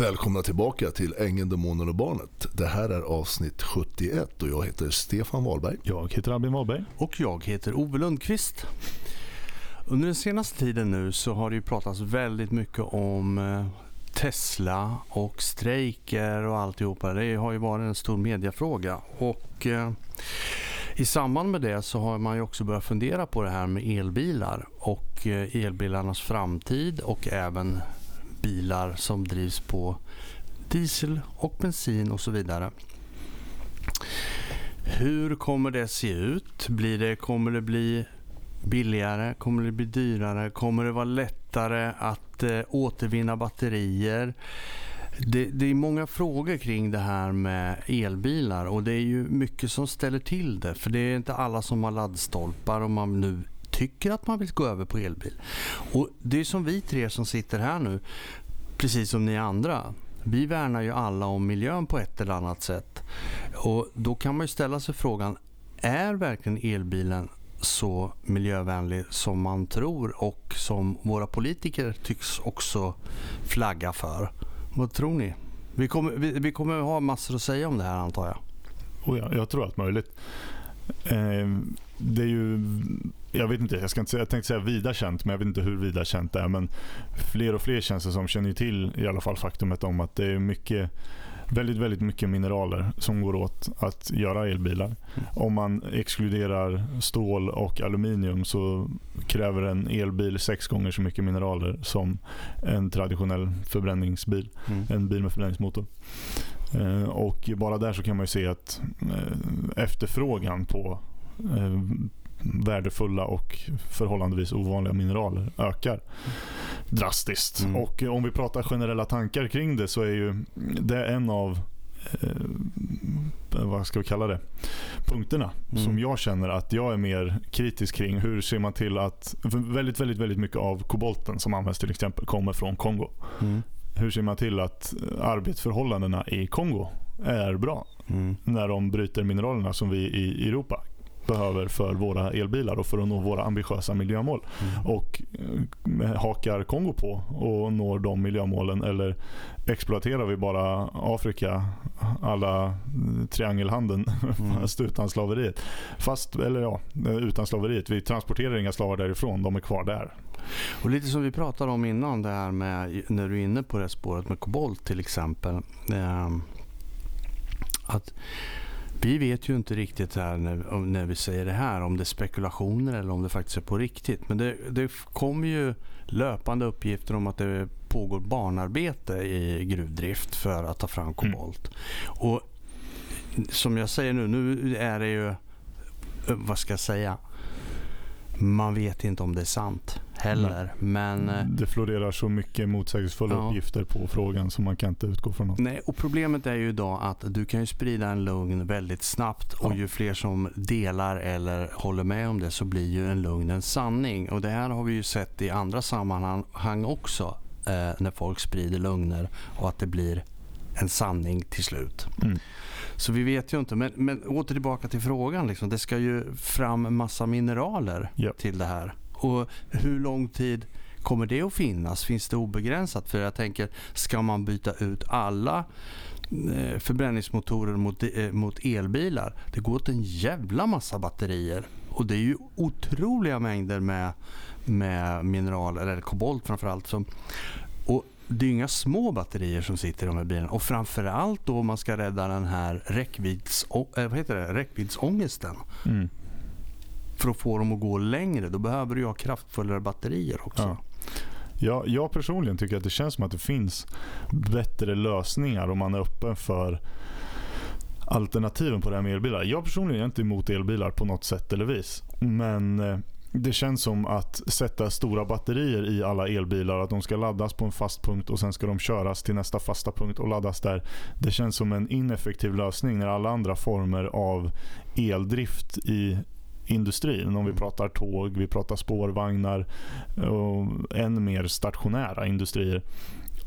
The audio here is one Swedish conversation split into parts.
Välkomna tillbaka till Ängeln, Demonen och Barnet. Det här är avsnitt 71 och jag heter Stefan Wahlberg. Jag heter Albin Wahlberg. Och jag heter Ove Lundqvist. Under den senaste tiden nu så har det ju pratats väldigt mycket om eh, Tesla och strejker och alltihopa. Det har ju varit en stor mediafråga. Och eh, i samband med det så har man ju också börjat fundera på det här med elbilar och eh, elbilarnas framtid och även bilar som drivs på diesel och bensin och så vidare. Hur kommer det se ut? Blir det, kommer det bli billigare? Kommer det bli dyrare? Kommer det vara lättare att eh, återvinna batterier? Det, det, är många frågor kring det här med elbilar och det är ju mycket som ställer till det. För det är inte alla som har laddstolpar om man nu tycker att man vill gå över på elbil. Och det är som vi tre som sitter här nu, precis som ni andra. Vi värnar ju alla om miljön på ett eller annat sätt. Och då kan man ju ställa sig frågan, är verkligen elbilen så miljövänlig som man tror och som våra politiker tycks också flagga för? Vad tror ni? Vi kommer, vi, vi kommer ha massor att säga om det här antar jag. Oh ja, jag tror allt möjligt. Eh, det är ju, jag vet inte, jag, ska inte säga, jag tänkte säga vida känt, men jag vet inte hur vida känt det är. Men fler och fler känns det som känner till i alla fall faktumet om att det är mycket väldigt, väldigt mycket mineraler som går åt att göra elbilar. Mm. Om man exkluderar stål och aluminium så kräver en elbil sex gånger så mycket mineraler som en traditionell förbränningsbil. Mm. En bil med förbränningsmotor. Eh, och bara där så kan man ju se att eh, efterfrågan på eh, värdefulla och förhållandevis ovanliga mineraler ökar drastiskt. Mm. Och om vi pratar generella tankar kring det så är ju det en av eh, vad ska vi kalla det punkterna mm. som jag känner att jag är mer kritisk kring. Hur ser man till att väldigt, väldigt, väldigt mycket av kobolten som används till exempel kommer från Kongo. Mm. Hur ser man till att arbetsförhållandena i Kongo är bra mm. när de bryter mineralerna som vi i Europa behöver för våra elbilar och för att nå våra ambitiösa miljömål. Mm. Och eh, hakar Kongo på och når de miljömålen eller exploaterar vi bara Afrika alla triangelhandeln mm. fast utan slaveriet. Fast, eller ja, utan slaveriet. Vi transporterar inga slavar därifrån, de är kvar där. Och lite som vi pratade om innan det här med när du är inne på det spåret med kobolt till exempel. Eh, att vi vet ju inte riktigt här när, när, vi säger det här om det är spekulationer eller om det faktiskt är på riktigt. Men det, det kommer ju löpande uppgifter om att det pågår barnarbete i gruvdrift för att ta fram mm. kobolt. Mm. Och som jag säger nu, nu är det ju, vad ska jag säga, man vet inte om det är sant heller. Nej. Men, eh, det florerar så mycket motsägelsefulla ja. uppgifter på frågan som man kan inte utgå från något. Nej, och problemet är ju idag att du kan ju sprida en lugn väldigt snabbt och ja. ju fler som delar eller håller med om det så blir ju en lugn en sanning. Och det här har vi ju sett i andra sammanhang också eh, när folk sprider lögner och att det blir en sanning till slut. Mm. Så vi vet ju inte. Men, men åter tillbaka till frågan. Liksom. Det ska ju fram massa mineraler yep. till det här. Och hur lång tid kommer det att finnas? Finns det obegränsat? För jag tänker, ska man byta ut alla eh, förbränningsmotorer mot, eh, mot elbilar? Det går åt en jävla massa batterier. Och det är ju otroliga mängder med, med mineraler, eller kobolt framförallt. Som, och det är inga små batterier som sitter i de här bilarna. Och framförallt då om man ska rädda den här räckvidds, eh, vad heter det? räckviddsångesten. Mm för att få dem att gå längre. Då behöver du ha kraftfullare batterier också. Ja. Ja, jag personligen tycker att det känns som att det finns bättre lösningar om man är öppen för alternativen på det här med elbilar. Jag personligen är inte emot elbilar på något sätt eller vis. Men eh, det känns som att sätta stora batterier i alla elbilar. Att de ska laddas på en fast punkt och sen ska de köras till nästa fasta punkt och laddas där. Det känns som en ineffektiv lösning när alla andra former av eldrift i industrin. Om vi mm. pratar tåg, vi pratar spårvagnar och än mer stationära industrier.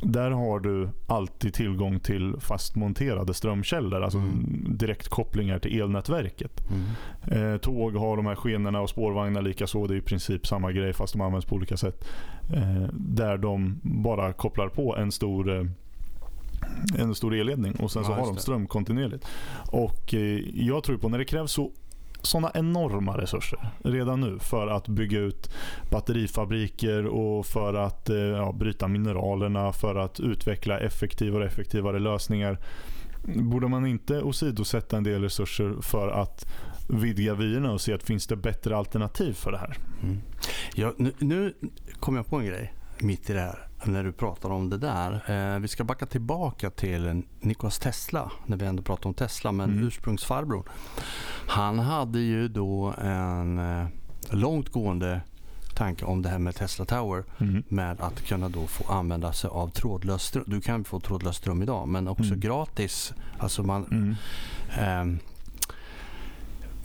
Där har du alltid tillgång till fastmonterade strömkällor, alltså mm. direktkopplingar till elnätverket. Mm. Eh, tåg har de här skenorna och spårvagnar lika så. Det är i princip samma grej fast de används på olika sätt. Eh, där de bara kopplar på en stor eh, en stor elledning och sen så Ja, har de ström kontinuerligt. Och eh, jag tror på när det krävs så sådana enorma resurser redan nu för att bygga ut batterifabriker och för att eh, ja, bryta mineralerna, för att utveckla effektivare och effektivare lösningar. Borde man inte åsidosätta en del resurser för att vidga vyerna och se att finns det bättre alternativ för det här? Mm. Ja, nu, nu kom jag på en grej mitt i det här när du pratar om det där. Eh, vi ska backa tillbaka till Nikolas Tesla när vi ändå pratar om Tesla. Men Mm. ursprungsfarbrorn. Han hade ju då en eh, långtgående tanke om det här med Tesla Tower Mm. med att kunna då få använda sig av trådlös ström. Du kan få trådlös ström idag men också Mm. gratis. Alltså man, Mm. Ehm,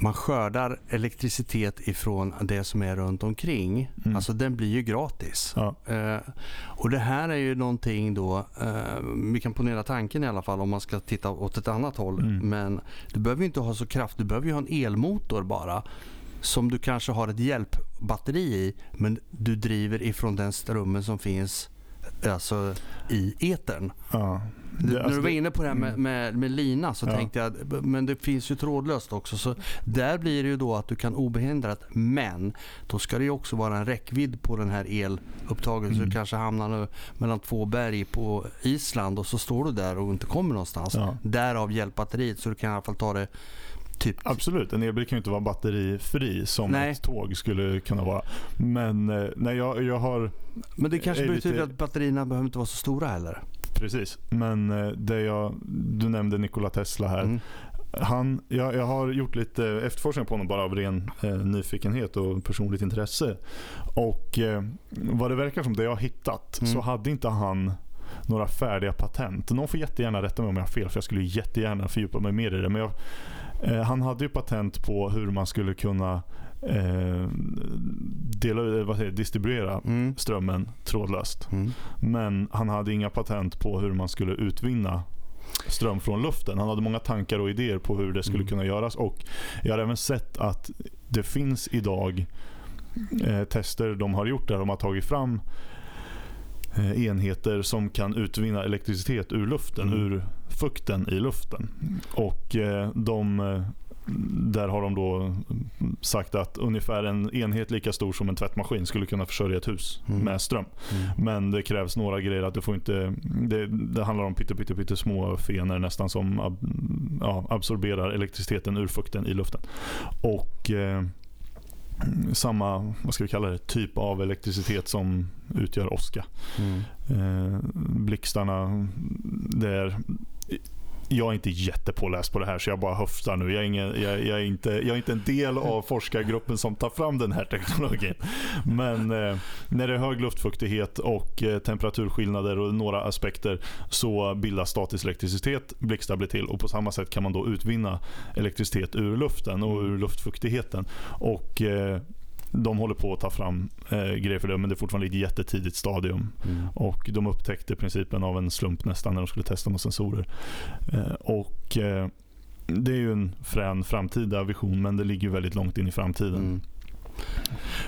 man skördar elektricitet ifrån det som är runt omkring. Mm. Alltså den blir ju gratis. Ja. Eh, och det här är ju någonting då, eh, vi kan ponera tanken i alla fall om man ska titta åt ett annat håll. Mm. Men du behöver ju inte ha så kraft, du behöver ju ha en elmotor bara. Som du kanske har ett hjälpbatteri i men du driver ifrån den strömmen som finns alltså, i etern. Ja. Det- när alltså du var inne på det här med, mm. med, med lina så Ja. tänkte jag men det finns ju trådlöst också. Så där blir det ju då att du kan obehindrat men då ska det ju också vara en räckvidd på den här elupptaget. Så Mm. du kanske hamnar nu mellan två berg på Island och så står du där och inte kommer någonstans. Ja. Därav hjälpbatteriet så du kan i alla fall ta det typ Absolut, en elbil kan ju inte vara batterifri som Nej. ett tåg skulle kunna vara. Men eh, nej, jag, jag har Men det kanske betyder lite- att batterierna behöver inte vara så stora heller. Precis, men eh, det jag, du nämnde Nikola Tesla här. Mm. Han, jag, jag har gjort lite efterforskning på honom bara av ren eh, nyfikenhet och personligt intresse. Och eh, vad det verkar som, det jag har hittat, Mm. så hade inte han några färdiga patent. Någon får jättegärna rätta mig om jag har fel, för jag skulle jättegärna fördjupa mig mer i det. Men jag, eh, han hade ju patent på hur man skulle kunna eh, dela, eh, vad säger, distribuera Mm. strömmen trådlöst. Mm. Men han hade inga patent på hur man skulle utvinna ström från luften. Han hade många tankar och idéer på hur det skulle Mm. kunna göras. Och Jag har även sett att det finns idag eh, tester de har gjort där de har tagit fram eh, enheter som kan utvinna elektricitet ur luften, Mm. ur fukten i luften. Och eh, de eh, där har de då sagt att ungefär en enhet lika stor som en tvättmaskin skulle kunna försörja ett hus Mm. med ström. Mm. Men det krävs några grejer. att du får inte, det, det handlar om pytte, pytte, pytte små fenor nästan som ab, ja, absorberar elektriciteten ur fukten i luften. Och eh, samma vad ska vi kalla det, typ av elektricitet som utgör åska. Mm. Eh, blixtarna, det är jag är inte jättepåläst på det här så jag bara höftar nu. Jag är, ingen, jag, jag är, inte, jag är inte en del av forskargruppen som tar fram den här teknologin. Men eh, när det är hög luftfuktighet och eh, temperaturskillnader och några aspekter så bildas statisk elektricitet, blixtar blir till och på samma sätt kan man då utvinna elektricitet ur luften och ur luftfuktigheten. Och eh, de håller på att ta fram eh, grejer för det men det är fortfarande ett jättetidigt stadium. Mm. Och de upptäckte principen av en slump nästan när de skulle testa några sensorer. Eh, och eh, det är ju en frän framtida vision men det ligger väldigt långt in i framtiden. Mm.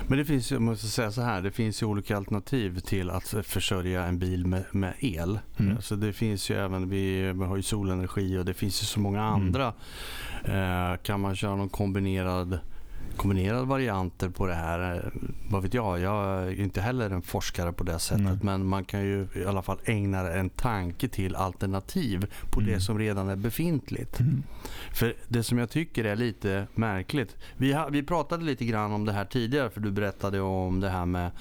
Men det finns ju, måste säga så här, det finns ju olika alternativ till att försörja en bil med, med el. Mm. Så det finns ju även, vi, har ju solenergi och det finns ju så många Mm. andra. Eh, kan man köra någon kombinerad kombinerade varianter på det här. Eh, Vad vet jag, jag är inte heller en forskare på det sättet. Nej. Men man kan ju i alla fall ägna en tanke till alternativ på det Mm. som redan är befintligt. Mm. För det som jag tycker är lite märkligt. Vi, ha, vi pratade lite grann om det här tidigare för du berättade om det här med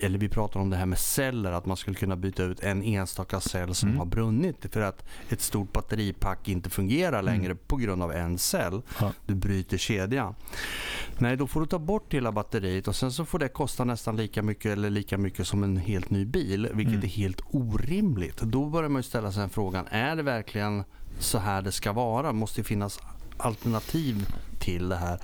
eller vi pratade om det här med celler, att man skulle kunna byta ut en enstaka cell som Mm. har brunnit för att ett stort batteripack inte fungerar längre på grund av en cell. Ja. Du bryter kedjan. Nej, då får du ta bort hela batteriet och sen så får det kosta nästan lika mycket eller lika mycket som en helt ny bil, vilket Mm. är helt orimligt. Då börjar man ju ställa sig frågan, är det verkligen så här det ska vara? Måste det finnas alternativ till det här?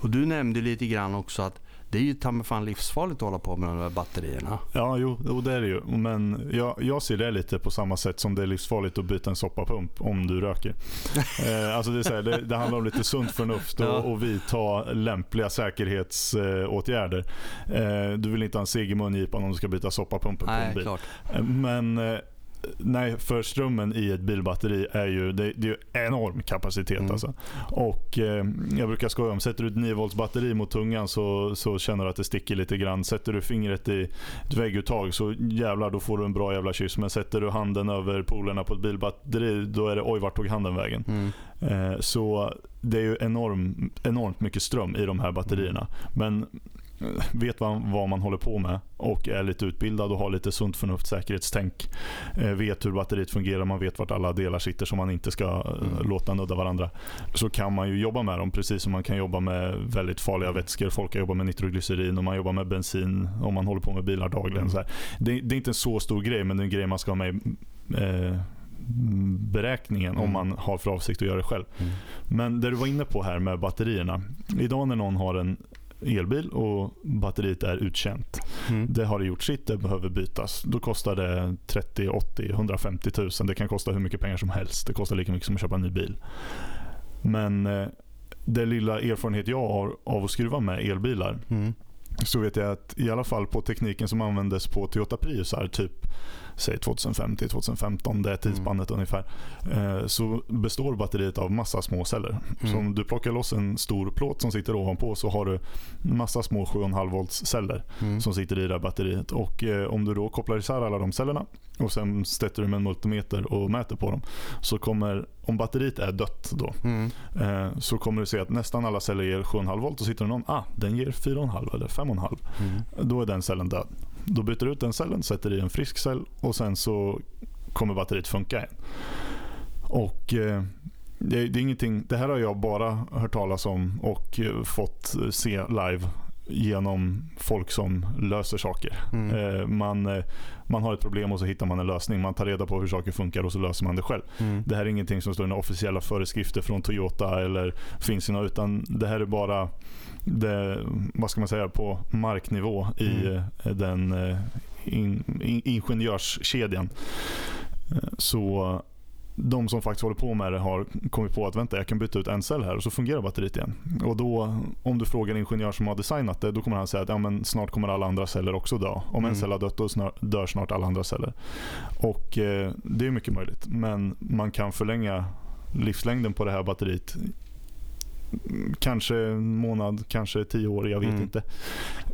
Och du nämnde lite grann också att det är ju ta mig fan livsfarligt att hålla på med de här batterierna. Ja, jo, jo, det är det ju. Men jag, jag ser det lite på samma sätt som det är livsfarligt att byta en soppapump om du röker. eh, alltså det, är så här, det, det handlar om lite sunt förnuft och, Ja. och vidta lämpliga säkerhetsåtgärder. Eh, du vill inte ha en seg i mungipan om du ska byta soppapumpen på en Nej, bil. klart. Eh, Men eh, nej, för strömmen i ett bilbatteri är ju, det, det är ju enorm kapacitet. Mm. Alltså. Och eh, Jag brukar skoja om, sätter du ett 9 volts batteri mot tungan så, så känner du att det sticker lite grann. Sätter du fingret i ett vägguttag så jävlar då får du en bra jävla kyss. Men sätter du handen över polerna på ett bilbatteri då är det oj vart tog handen vägen. Mm. Eh, så det är ju enorm, enormt mycket ström i de här batterierna. Men vet man vad man håller på med och är lite utbildad och har lite sunt förnuft, säkerhetstänk. Eh, vet hur batteriet fungerar, man vet vart alla delar sitter som man inte ska eh, Mm. låta nudda varandra. Så kan man ju jobba med dem precis som man kan jobba med väldigt farliga vätskor. Folk kan jobba med nitroglycerin och man jobbar med bensin om man håller på med bilar dagligen. Så. Det, det är inte en så stor grej men det är en grej man ska ha med eh, beräkningen om Mm. man har för avsikt att göra det själv. Mm. Men det du var inne på här med batterierna. Idag när någon har en elbil och batteriet är uttjänt. Mm. Det har det gjort sitt, det behöver bytas. Då kostar det 30, 80, 150 000. Det kan kosta hur mycket pengar som helst. Det kostar lika mycket som att köpa en ny bil. Men eh, det lilla erfarenhet jag har av att skruva med elbilar Mm. så vet jag att i alla fall på tekniken som användes på Toyota Priusar typ säg 2005 till 2015, det är tidsspannet ungefär. Eh, så består batteriet av massa små celler. Mm. Så om du plockar loss en stor plåt som sitter ovanpå så har du massa små 7,5 volts celler Mm. som sitter i det här batteriet. Och eh, om du då kopplar isär alla de cellerna och sen sätter du med en multimeter och mäter på dem. Så kommer, om batteriet är dött då, Mm. eh, så kommer du se att nästan alla celler ger 7,5 volt och sitter det någon, ah den ger 4,5 eller 5,5. Mm. Då är den cellen död. Då byter du ut den cellen, sätter i en frisk cell och sen så kommer batteriet funka igen. Och eh, det, det är ingenting, det här har jag bara hört talas om och eh, fått se live genom folk som löser saker. Mm. Eh, man, eh, man har ett problem och så hittar man en lösning. Man tar reda på hur saker funkar och så löser man det själv. Mm. Det här är ingenting som står i några officiella föreskrifter från Toyota eller finns i något, utan det här är bara det, vad ska man säga, på marknivå i Mm. eh, den eh, in, in, ingenjörskedjan. Eh, Så de som faktiskt håller på med det har kommit på att vänta, jag kan byta ut en cell här och så fungerar batteriet igen. Och då, om du frågar en ingenjör som har designat det, då kommer han säga att ja, men snart kommer alla andra celler också dö. Om Mm. en cell har dött, då dör snart alla andra celler. Och eh, det är mycket möjligt. Men man kan förlänga livslängden på det här batteriet Kanske en månad, kanske tio år, jag vet Mm. inte.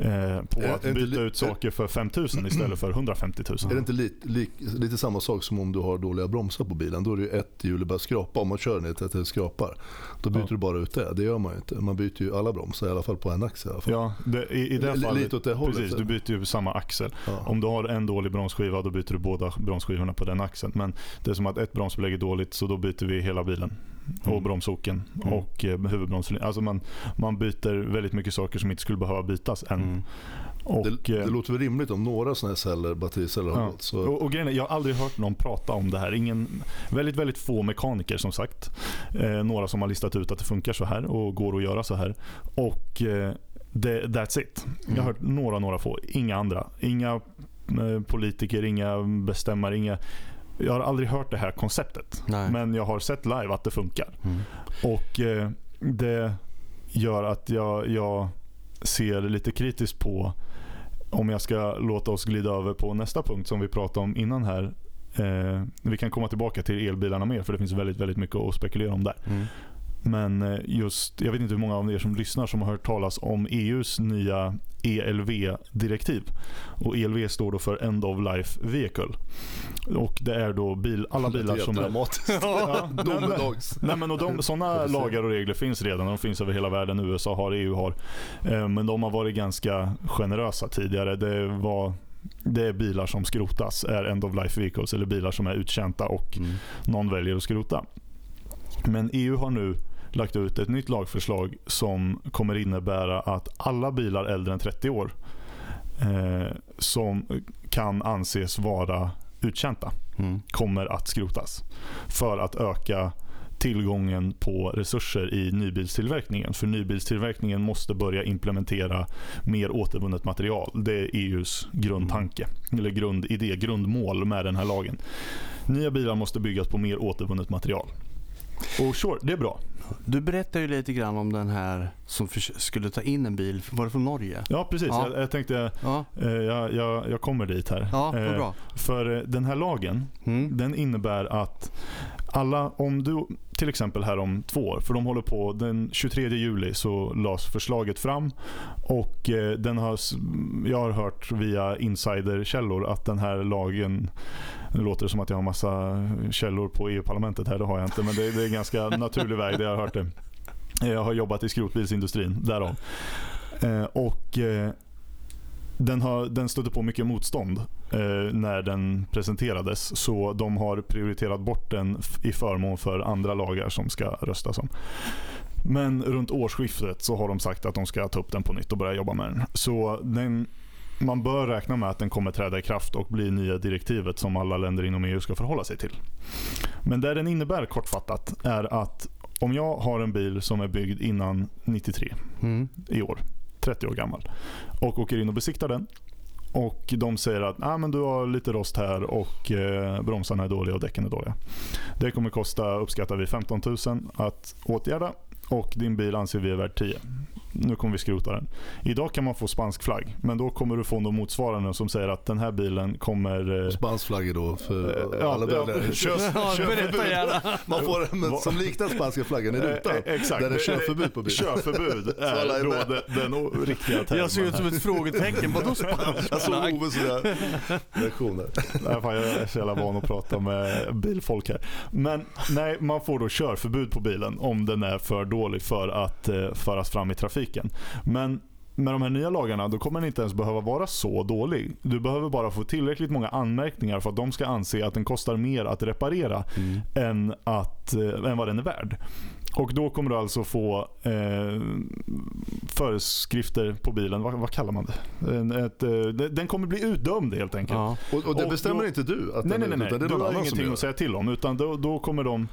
Eh, på Är- att är byta li- ut saker för 5000 istället för 150 000. Är det inte lite, lik, lite samma sak som om du har dåliga bromsar på bilen? Då är det ju ett hjul börjar skrapa. Om man kör ner till att det skrapar, då byter Ja. du bara ut det. Det gör man ju inte. Man byter ju alla bromsar, i alla fall på en axel. I. Ja, det, i, i det Li- fallet, lite åt det hållet. precis, du byter ju samma axel. Ja. Om du har en dålig bromsskiva då byter du båda bromsskivorna på den axeln. Men det är som att ett bromsbelägg är dåligt så då byter vi hela bilen. Och Mm. bromsoken Mm. och eh, huvudbromslinjen. Alltså man, man byter väldigt mycket saker som inte skulle behöva bytas än. Mm. Och, det, eh, det låter väl rimligt om några sådana här celler, battericeller har Ja. gått. Så, Och, och grejen är, jag har aldrig hört någon prata om det här. Ingen, väldigt, väldigt få mekaniker som sagt. Eh, några som har listat ut att det funkar så här och går att göra så här. Och eh, det, that's it. Jag har Mm. hört några, några få. Inga andra. Inga eh, politiker, inga bestämmare, inga... Jag har aldrig hört det här konceptet. Nej. Men jag har sett live att det funkar. Mm. Och eh, det gör att jag, jag ser lite kritiskt på om jag ska låta oss glida över på nästa punkt som vi pratade om innan här. Eh, vi kan komma tillbaka till elbilarna mer för det finns väldigt, väldigt mycket att spekulera om där. Mm. Men eh, just, jag vet inte hur många av er som lyssnar som har hört talas om EUs nya ELV-direktiv. Och ELV står då för End of Life Vehicle. Och det är då bil, alla bilar Lite som är... dramatiskt. Ja, Domedags. Nej, men och de, sådana lagar och regler finns redan. De finns över hela världen. USA har, EU har. Eh, Men de har varit ganska generösa tidigare. Det, var, det är bilar som skrotas, är end of life vehicles. Eller bilar som är uttjänta och Mm. någon väljer att skrota. Men EU har nu lagt ut ett nytt lagförslag som kommer innebära att alla bilar äldre än 30 år eh, som kan anses vara uttjänta Mm. kommer att skrotas. För att öka tillgången på resurser i nybilstillverkningen. För nybilstillverkningen måste börja implementera mer återvunnet material. Det är EUs grundtanke, eller grundidé, grundmål med den här lagen. Nya bilar måste byggas på mer återvunnet material. Och sure, det är bra. Du berättade ju lite grann om den här som skulle ta in en bil. Var det från Norge? Ja, precis. Ja. Jag, jag, tänkte, ja. eh, jag, jag, jag, kommer dit här. Ja, eh, bra. För eh, den här lagen, mm. den innebär att alla, om du till exempel här om två år, för de håller på, den 23 juli så lades förslaget fram och eh, den har, jag har hört via insiderkällor att den här lagen, nu låter det som att jag har massa källor på EU-parlamentet här, det har jag inte, men det, det är en ganska naturlig väg, det jag har hört det. Jag har jobbat i skrotbilsindustrin, därav. Eh, och eh, den, har, den stötte på mycket motstånd eh, när den presenterades. Så de har prioriterat bort den i förmån för andra lagar som ska röstas om. Men runt årsskiftet så har de sagt att de ska ta upp den på nytt och börja jobba med den. Så den, man bör räkna med att den kommer träda i kraft och bli nya direktivet som alla länder inom EU ska förhålla sig till. Men det den innebär kortfattat är att om jag har en bil som är byggd innan 93 mm. i år 30 år gammal. Och åker in och besiktar den. Och de säger att ah, men du har lite rost här och eh, bromsarna är dåliga och däcken är dåliga. Det kommer kosta, uppskattar vi, 15 000 att åtgärda och din bil anser vi är värd 10 nu kommer vi skrota den. Idag kan man få spansk flagg, men då kommer du få någon motsvarande som säger att den här bilen kommer... Eh, spansk flagg då för ja, alla bilar. Ja, kör, Man får en som liknar spanska flaggen i rutan. Eh, exakt. Där det är körförbud på bilen. Körförbud är då den, den riktiga termen. Jag ser ut som ett frågetecken. Vadå spansk flagg? Jag såg reaktioner. jag är så jävla van att prata med bilfolk här. Men nej, man får då körförbud på bilen om den är för dålig för att eh, föras fram i trafik trafiken. Men med de här nya lagarna då kommer den inte ens behöva vara så dålig. Du behöver bara få tillräckligt många anmärkningar för att de ska anse att den kostar mer att reparera mm. än, att, äh, än vad den är värd. Och då kommer du alltså få eh, föreskrifter på bilen. Vad, vad kallar man det? Ett, eh, den kommer bli utdömd helt enkelt. Ja. Och, och, det och bestämmer då, inte du? Att nej, nej, nej. nej. du har ingenting att säga till om. Utan då, då kommer de,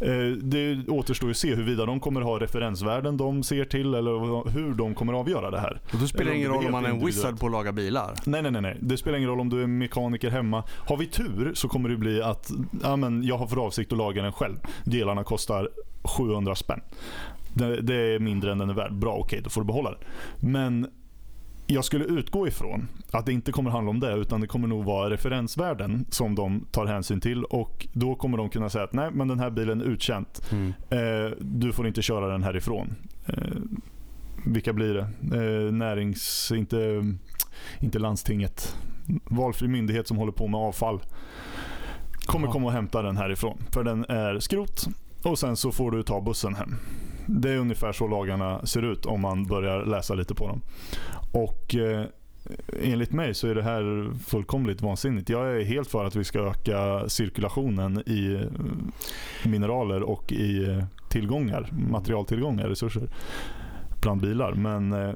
eh, det återstår att se huruvida de kommer ha referensvärden de ser till eller hur de kommer avgöra det här. Och då spelar det ingen roll om man är en wizard på att laga bilar? Nej, nej, nej, nej. Det spelar ingen roll om du är mekaniker hemma. Har vi tur så kommer det bli att ja, men jag har för avsikt att laga den själv. Delarna kostar 700 spänn. Det, det är mindre än den är värd. Bra, okej, okay, då får du behålla den. Men jag skulle utgå ifrån att det inte kommer handla om det utan det kommer nog vara referensvärden som de tar hänsyn till och då kommer de kunna säga att nej men den här bilen är uttjänt. Mm. Eh, du får inte köra den härifrån. Eh, vilka blir det? Eh, närings... Inte, inte landstinget. Valfri myndighet som håller på med avfall. Kommer komma och hämta den härifrån. För den är skrot och sen så får du ta bussen hem. Det är ungefär så lagarna ser ut om man börjar läsa lite på dem. Och eh, enligt mig så är det här fullkomligt vansinnigt. Jag är helt för att vi ska öka cirkulationen i eh, mineraler och i eh, tillgångar, materialtillgångar, resurser bland bilar. Men eh,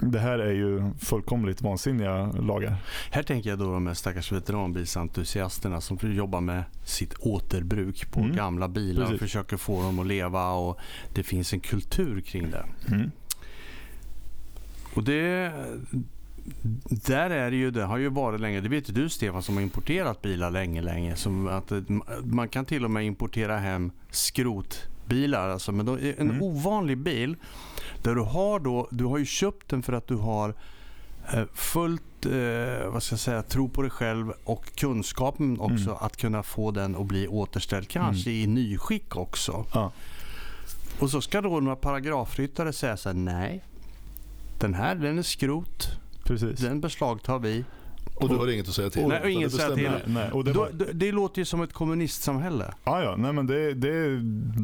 det här är ju fullkomligt vansinniga lagar. Här tänker jag då de här stackars veteranbilsentusiasterna som jobbar med sitt återbruk på mm. gamla bilar Precis. och försöker få dem att leva och det finns en kultur kring det. Mm. Och det där är det ju, det har ju varit länge, det vet ju du Stefan som har importerat bilar länge, länge. Som att man kan till och med importera hem skrotbilar. Alltså, men då, en mm. ovanlig bil där du har då, du har ju köpt den för att du har eh, fullt eh, vad ska jag säga, tro på dig själv och kunskapen också mm. att kunna få den att bli återställd. Kanske mm. i nyskick också. Ja. Och så ska då några paragrafryttare säga så här, nej. Den här den är skrot. Precis. Den beslagtar vi. Och du har inget att säga till? Nej, inget att säga till. Nej, och det, var... Då, det, låter ju som ett kommunistsamhälle. Ja, ja. Nej, men det, det,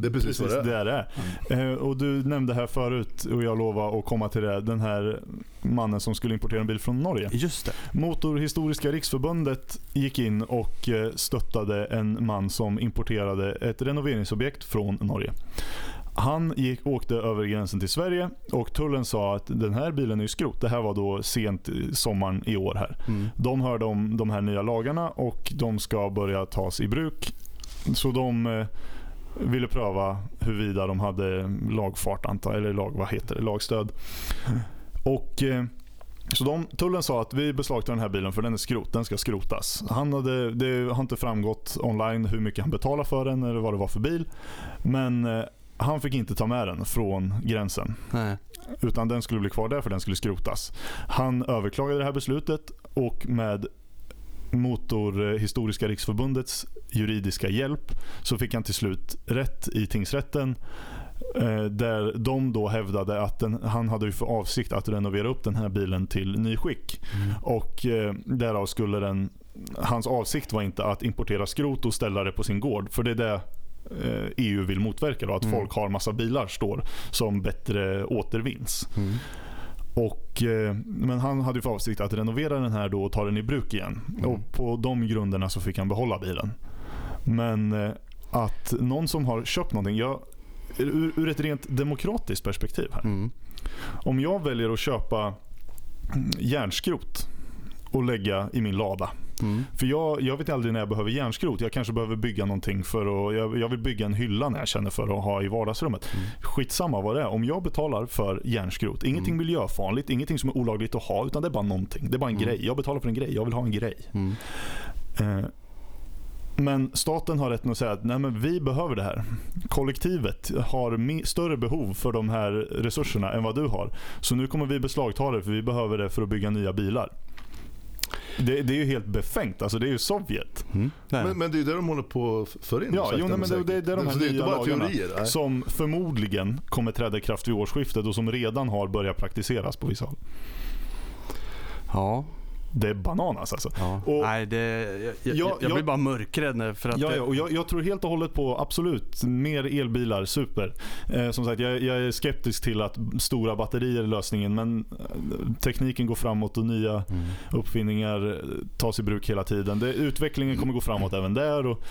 det är precis, precis vad det är. Det är. Mm. Eh, och du nämnde här förut, och jag lovar att komma till det, den här mannen som skulle importera en bil från Norge. Just det. Motorhistoriska riksförbundet gick in och eh, stöttade en man som importerade ett renoveringsobjekt från Norge. Han gick, åkte över gränsen till Sverige och tullen sa att den här bilen är skrot. Det här var då sent sommaren i år. här. Mm. De hörde om de här nya lagarna och de ska börja tas i bruk. Så de eh, ville pröva huruvida de hade lagfart, antar, eller lag, vad heter det, lagstöd. Och... Eh, så de, tullen sa att vi beslagtar den här bilen för den är skrot, den ska skrotas. Han hade, det har inte framgått online hur mycket han betalade för den eller vad det var för bil. Men eh, han fick inte ta med den från gränsen. Nej. Utan den skulle bli kvar där för den skulle skrotas. Han överklagade det här beslutet och med Motorhistoriska riksförbundets juridiska hjälp så fick han till slut rätt i tingsrätten. Eh, där de då hävdade att den, han hade för avsikt att renovera upp den här bilen till nyskick. Mm. Och eh, därav skulle den, hans avsikt var inte att importera skrot och ställa det på sin gård. För det är det EU eh, e vill motverka. Då, att mm. folk har massa bilar står som bättre återvinns. Mm. Och, eh, men han hade för avsikt att renovera den här då och ta den i bruk igen. Mm. Och På de grunderna så fick han behålla bilen. Men eh, att någon som har köpt någonting. Jag, ur, ur ett rent demokratiskt perspektiv här. Mm. Om jag väljer att köpa järnskrot och lägga i min lada. Mm. För jag, jag vet aldrig när jag behöver järnskrot. Jag kanske behöver bygga någonting för att, jag, jag vill bygga en hylla när jag känner för att ha i vardagsrummet. Mm. Skitsamma vad det är. Om jag betalar för järnskrot, ingenting mm. miljöfarligt, ingenting som är olagligt att ha, utan det är bara någonting. Det är bara en mm. grej. Jag betalar för en grej, jag vill ha en grej. Mm. Eh, men staten har rätten att säga att Nej, men vi behöver det här. Kollektivet har större behov för de här resurserna än vad du har. Så nu kommer vi beslagta det för vi behöver det för att bygga nya bilar. Det, det, är ju helt befängt. Alltså det är ju Sovjet. Mm. Men, men, det är ju det de håller på för in. Ja, jo, nej, men det, det, är de här nya lagarna teorier, som förmodligen kommer träda i kraft vid årsskiftet och som redan har börjat praktiseras på vissa håll. Ja, det är bananas alltså. Ja. Och, Nej, det, jag, jag, jag, blir bara mörkrädd. För att ja, det... och jag, jag, tror helt och hållet på absolut mer elbilar, super. Eh, som sagt, jag, jag, är skeptisk till att stora batterier är lösningen. Men eh, tekniken går framåt och nya mm. uppfinningar tas i bruk hela tiden. Det, utvecklingen kommer gå framåt även där. Och,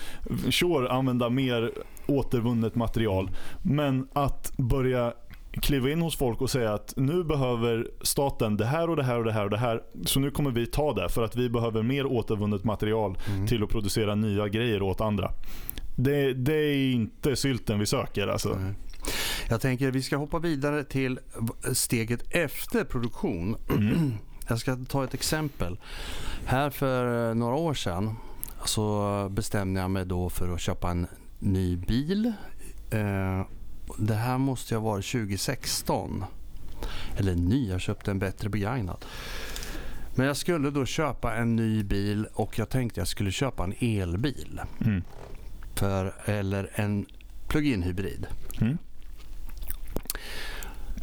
sure, använda mer återvunnet material. Men att börja kliva in hos folk och säga att nu behöver staten det här och det här och det här och det här. Så nu kommer vi ta det för att vi behöver mer återvunnet material mm. till att producera nya grejer åt andra. Det, det är inte sylten vi söker alltså. Mm. Jag tänker att vi ska hoppa vidare till steget efter produktion. Mm. Jag ska ta ett exempel. Här för några år sedan så bestämde jag mig då för att köpa en ny bil. Eh, det här måste ha varit 2016. Eller ny, jag köpte en bättre begagnad. Men jag skulle då köpa en ny bil och jag tänkte jag skulle köpa en elbil. Mm. För, eller en plug-in hybrid. Mm.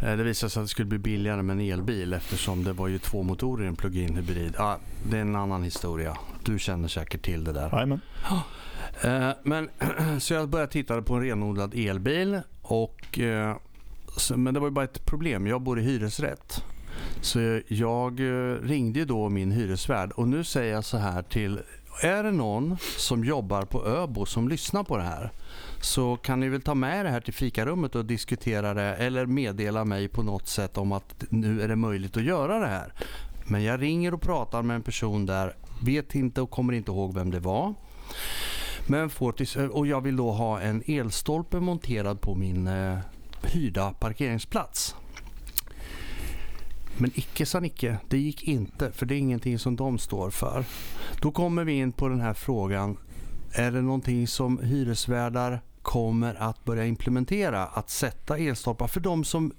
Eh, det visade sig att det skulle bli billigare med en elbil eftersom det var ju två motorer i en plug-in hybrid. Ja, det är en annan historia. Du känner säkert till det där. Amen. Eh, men, så jag började titta på en renodlad elbil. Och, eh, men det var ju bara ett problem. Jag bor i hyresrätt. Så jag eh, ringde då min hyresvärd och nu säger jag så här till är det någon som jobbar på Öbo som lyssnar på det här så kan ni väl ta med det här till fikarummet och diskutera det eller meddela mig på något sätt om att nu är det möjligt att göra det här. Men jag ringer och pratar med en person där, vet inte och kommer inte ihåg vem det var. Men får och jag vill då ha en elstolpe monterad på min eh, hyrda parkeringsplats. Men icke sa Nicke, det gick inte för det är ingenting som de står för. Då kommer vi in på den här frågan. Är det någonting som hyresvärdar kommer att börja implementera? Att sätta elstolpar för de som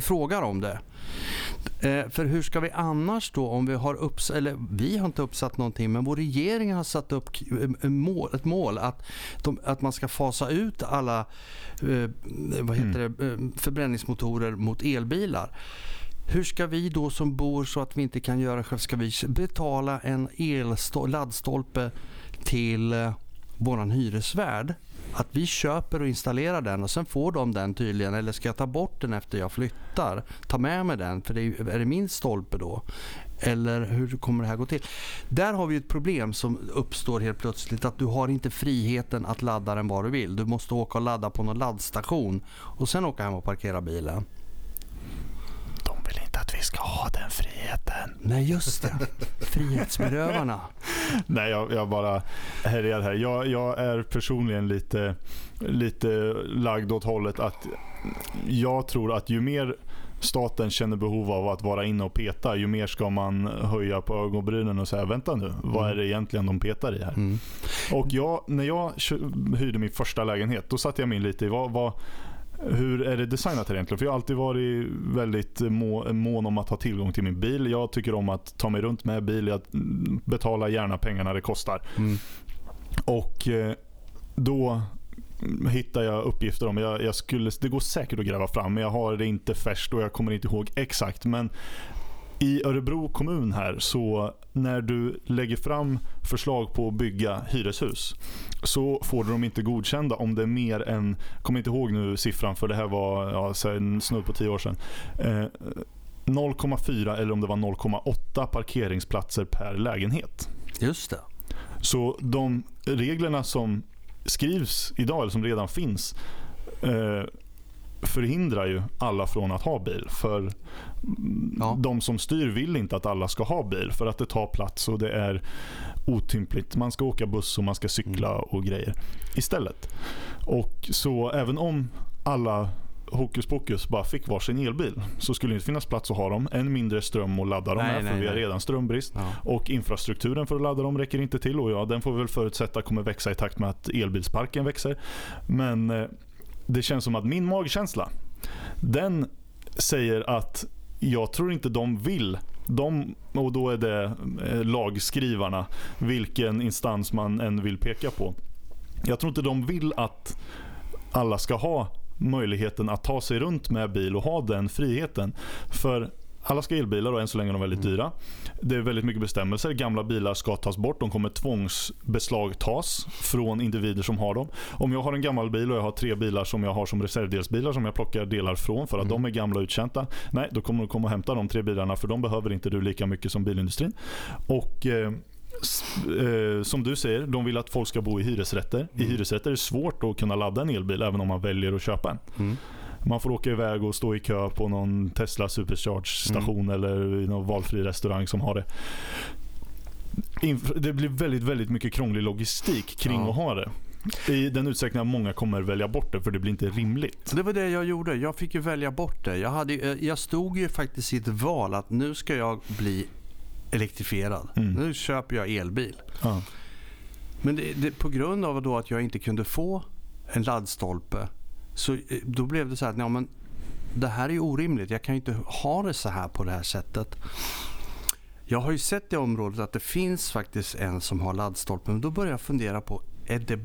frågar om det. Eh, för hur ska vi annars då om vi har uppsatt, eller vi har inte uppsatt någonting men vår regering har satt upp mål, ett mål att, de, att man ska fasa ut alla eh, vad heter mm. det, eh, förbränningsmotorer mot elbilar. Hur ska vi då som bor så att vi inte kan göra själv, ska vi betala en laddstolpe till eh, våran hyresvärd? Att vi köper och installerar den och sen får de den tydligen. Eller ska jag ta bort den efter jag flyttar? Ta med mig den, för det är, är det min stolpe då? Eller hur kommer det här gå till? Där har vi ett problem som uppstår helt plötsligt. Att du har inte friheten att ladda den var du vill. Du måste åka och ladda på någon laddstation och sen åka hem och parkera bilen att vi ska ha den friheten. Nej, just det. Frihetsberövarna. Nej, jag, jag bara härjar här. Jag, jag, är personligen lite, lite lagd åt hållet att jag tror att ju mer staten känner behov av att vara inne och peta, ju mer ska man höja på ögonbrynen och säga vänta nu, vad mm. är det egentligen de petar i här? Mm. Och jag, när jag hyrde min första lägenhet, då satte jag mig in lite i vad, vad hur är det designat här egentligen? För jag har alltid varit väldigt mån om att ha tillgång till min bil. Jag tycker om att ta mig runt med bil. Jag betalar gärna pengarna det kostar. Mm. Och eh, då hittar jag uppgifter om. Jag, jag, skulle, det går säkert att gräva fram, men jag har det inte färskt och jag kommer inte ihåg exakt. Men i Örebro kommun här, så när du lägger fram förslag på att bygga hyreshus så får du dem inte godkända om det är mer än, kommer inte ihåg nu siffran för det här var ja, snudd på tio år sedan. Eh, 0,4 eller om det var 0,8 parkeringsplatser per lägenhet. Just det. Så de reglerna som skrivs idag, eller som redan finns, eh, förhindrar ju alla från att ha bil. För ja. de som styr vill inte att alla ska ha bil för att det tar plats och det är otympligt. Man ska åka buss och man ska cykla mm. och grejer istället. Och Så även om alla hokus pokus bara fick varsin elbil så skulle det inte finnas plats att ha dem. Än mindre ström att ladda dem nej, med för nej, vi har redan strömbrist. Ja. Och infrastrukturen för att ladda dem räcker inte till. Och ja, den får vi väl förutsätta kommer växa i takt med att elbilsparken växer. Men eh, det känns som att min magkänsla, den säger att jag tror inte de vill de, och då är det eh, lagskrivarna, vilken instans man än vill peka på. Jag tror inte de vill att alla ska ha möjligheten att ta sig runt med bil och ha den friheten. För alla ska elbilar och än så länge är de väldigt mm. dyra. Det är väldigt mycket bestämmelser. Gamla bilar ska tas bort. De kommer tvångsbeslagtas från individer som har dem. Om jag har en gammal bil och jag har tre bilar som jag har som reservdelsbilar som jag plockar delar från för att mm. de är gamla och uttjänta. Nej, då kommer du komma och hämta de tre bilarna för de behöver inte du lika mycket som bilindustrin. Och eh, Eh, som du säger, de vill att folk ska bo i hyresrätter. Mm. I hyresrätter är det svårt att kunna ladda en elbil även om man väljer att köpa en. Mm. Man får åka iväg och stå i kö på någon Tesla Supercharge-station mm. eller i någon valfri restaurang som har det. Det blir väldigt, väldigt mycket krånglig logistik kring ja. att ha det. I den utsträckningen att många kommer välja bort det för det blir inte rimligt. Det var det jag gjorde. Jag fick ju välja bort det. Jag, hade, eh, jag stod ju faktiskt i ett val att nu ska jag bli elektrifierad. Mm. Nu köper jag elbil. Ja. Men det, det, på grund av då att jag inte kunde få en laddstolpe så eh, då blev det så här att ja, men det här är orimligt. Jag kan inte ha det så här på det här sättet. Jag har ju sett i området att det finns faktiskt en som har laddstolpe. Men då börjar jag fundera på, är det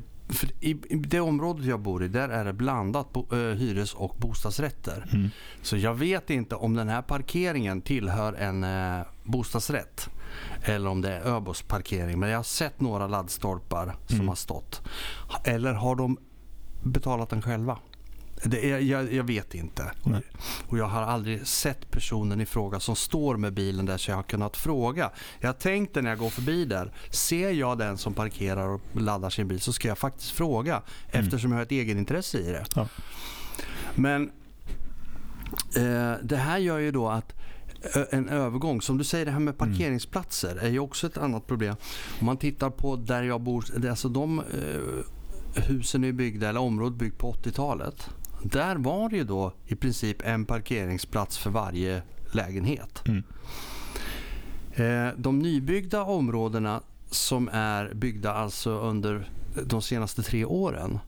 i, det området jag bor i där är det blandat bo, uh, hyres och bostadsrätter. Mm. Så jag vet inte om den här parkeringen tillhör en uh, bostadsrätt eller om det är Öbos parkering. Men jag har sett några laddstolpar som mm. har stått. Eller har de betalat den själva? Det är, jag, jag, vet inte. Nej. Och Jag har aldrig sett personen i fråga som står med bilen där så jag har kunnat fråga. Jag tänkte när jag går förbi där, ser jag den som parkerar och laddar sin bil så ska jag faktiskt fråga mm. eftersom jag har ett egenintresse i det. Ja. Men eh, det här gör ju då att en övergång. Som du säger, det här med mm. parkeringsplatser är ju också ett annat problem. Om man tittar på där jag bor, alltså de eh, husen är byggda, eller området byggt på 80-talet. Där var det ju då i princip en parkeringsplats för varje lägenhet. Mm. Eh, de nybyggda områdena som är byggda alltså under de senaste tre åren.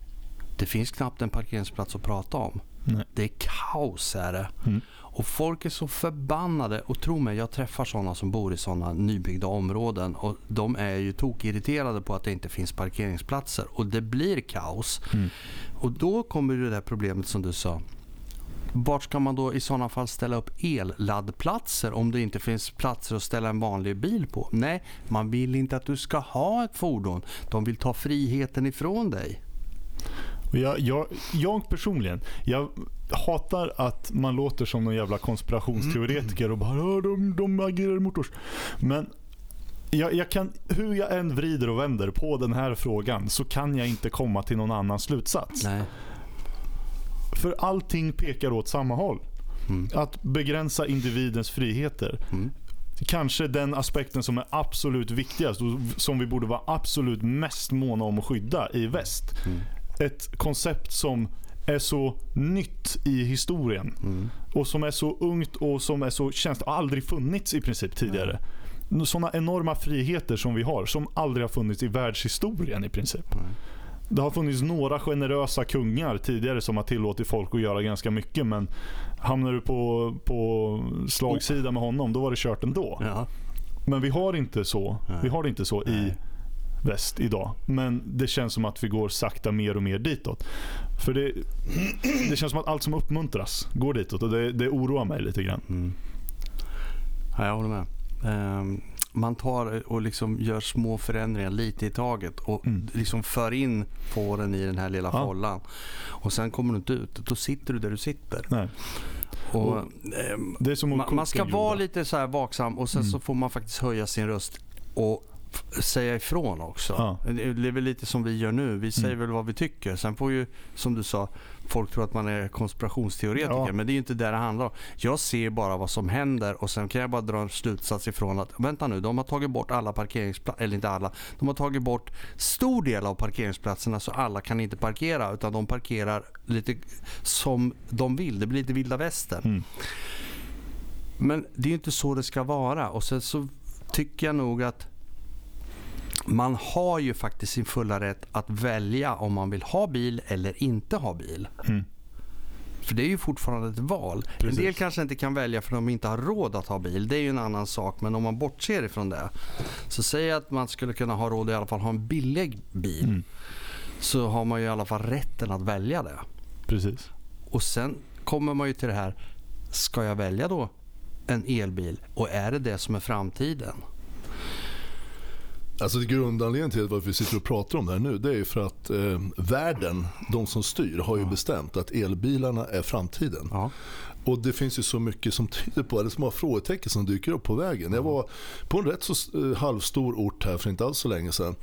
Det finns knappt en parkeringsplats att prata om. Nej. Det är kaos är det. Mm. Och folk är så förbannade. Och tro mig, jag träffar sådana som bor i sådana nybyggda områden. Och de är ju tokirriterade på att det inte finns parkeringsplatser. Och det blir kaos. Mm. Och då kommer det där problemet som du sa. Vart ska man då i sådana fall ställa upp elladdplatser om det inte finns platser att ställa en vanlig bil på? Nej, man vill inte att du ska ha ett fordon. De vill ta friheten ifrån dig. Jag, jag, jag personligen, jag hatar att man låter som någon jävla konspirationsteoretiker och bara de, de agerar mot oss. Men jag, jag, kan, hur jag än vrider och vänder på den här frågan så kan jag inte komma till någon annan slutsats. Nej. För allting pekar åt samma håll. Mm. Att begränsa individens friheter. Mm. Kanske den aspekten som är absolut viktigast och som vi borde vara absolut mest måna om att skydda i väst. Mm. Ett koncept som är så nytt i historien. Mm. Och som är så ungt och som är så känns aldrig funnits i princip tidigare. Mm. Sådana enorma friheter som vi har som aldrig har funnits i världshistorien i princip. Mm. det har funnits några generösa kungar tidigare som har tillåtit folk att göra ganska mycket men hamnar du på, på slagsida med honom då var det kört ändå. Ja. Men vi har inte så, vi har det inte så i väst idag. Men det känns som att vi går sakta mer och mer ditåt. För det, det känns som att allt som uppmuntras går ditåt och det, det oroar mig lite grann. Mm. Ja, jag håller med. Um, man tar och liksom gör små förändringar lite i taget och mm. liksom för in fåren i den här lilla ja. follan. Och sen kommer du inte ut. Då sitter du där du sitter. Nej. Och, och eh, man, man, ska vara lite så här vaksam och sen mm. så får man faktiskt höja sin röst och säga ifrån också. Ja. Det är väl lite som vi gör nu. Vi säger mm. väl vad vi tycker. Sen får ju, som du sa, folk tro att man är konspirationsteoretiker. Ja. Men det är ju inte det det handlar om. Jag ser bara vad som händer och sen kan jag bara dra en slutsats ifrån att vänta nu, de har tagit bort alla parkeringsplatser, eller inte alla, de har tagit bort stor del av parkeringsplatserna så alla kan inte parkera utan de parkerar lite som de vill. Det blir lite vilda västern. Mm. Men det är ju inte så det ska vara och sen så tycker jag nog att man har ju faktiskt sin fulla rätt att välja om man vill ha bil eller inte ha bil. Mm. För det är ju fortfarande ett val. Precis. En del kanske inte kan välja för de inte har råd att ha bil. Det är ju en annan sak. Men om man bortser ifrån det. Så säg att man skulle kunna ha råd i alla fall ha en billig bil. Mm. Så har man ju i alla fall rätten att välja det. Precis. Och sen kommer man ju till det här. Ska jag välja då en elbil? Och är det det som är framtiden? Alltså grundanledningen till varför vi sitter och pratar om det här nu det är för att eh, världen, de som styr, har ju bestämt att elbilarna är framtiden. Ja. Och det finns ju så mycket som tyder på det, små frågetecken som dyker upp på vägen. Jag var på en rätt så eh, halvstor ort här för inte alls så länge sedan.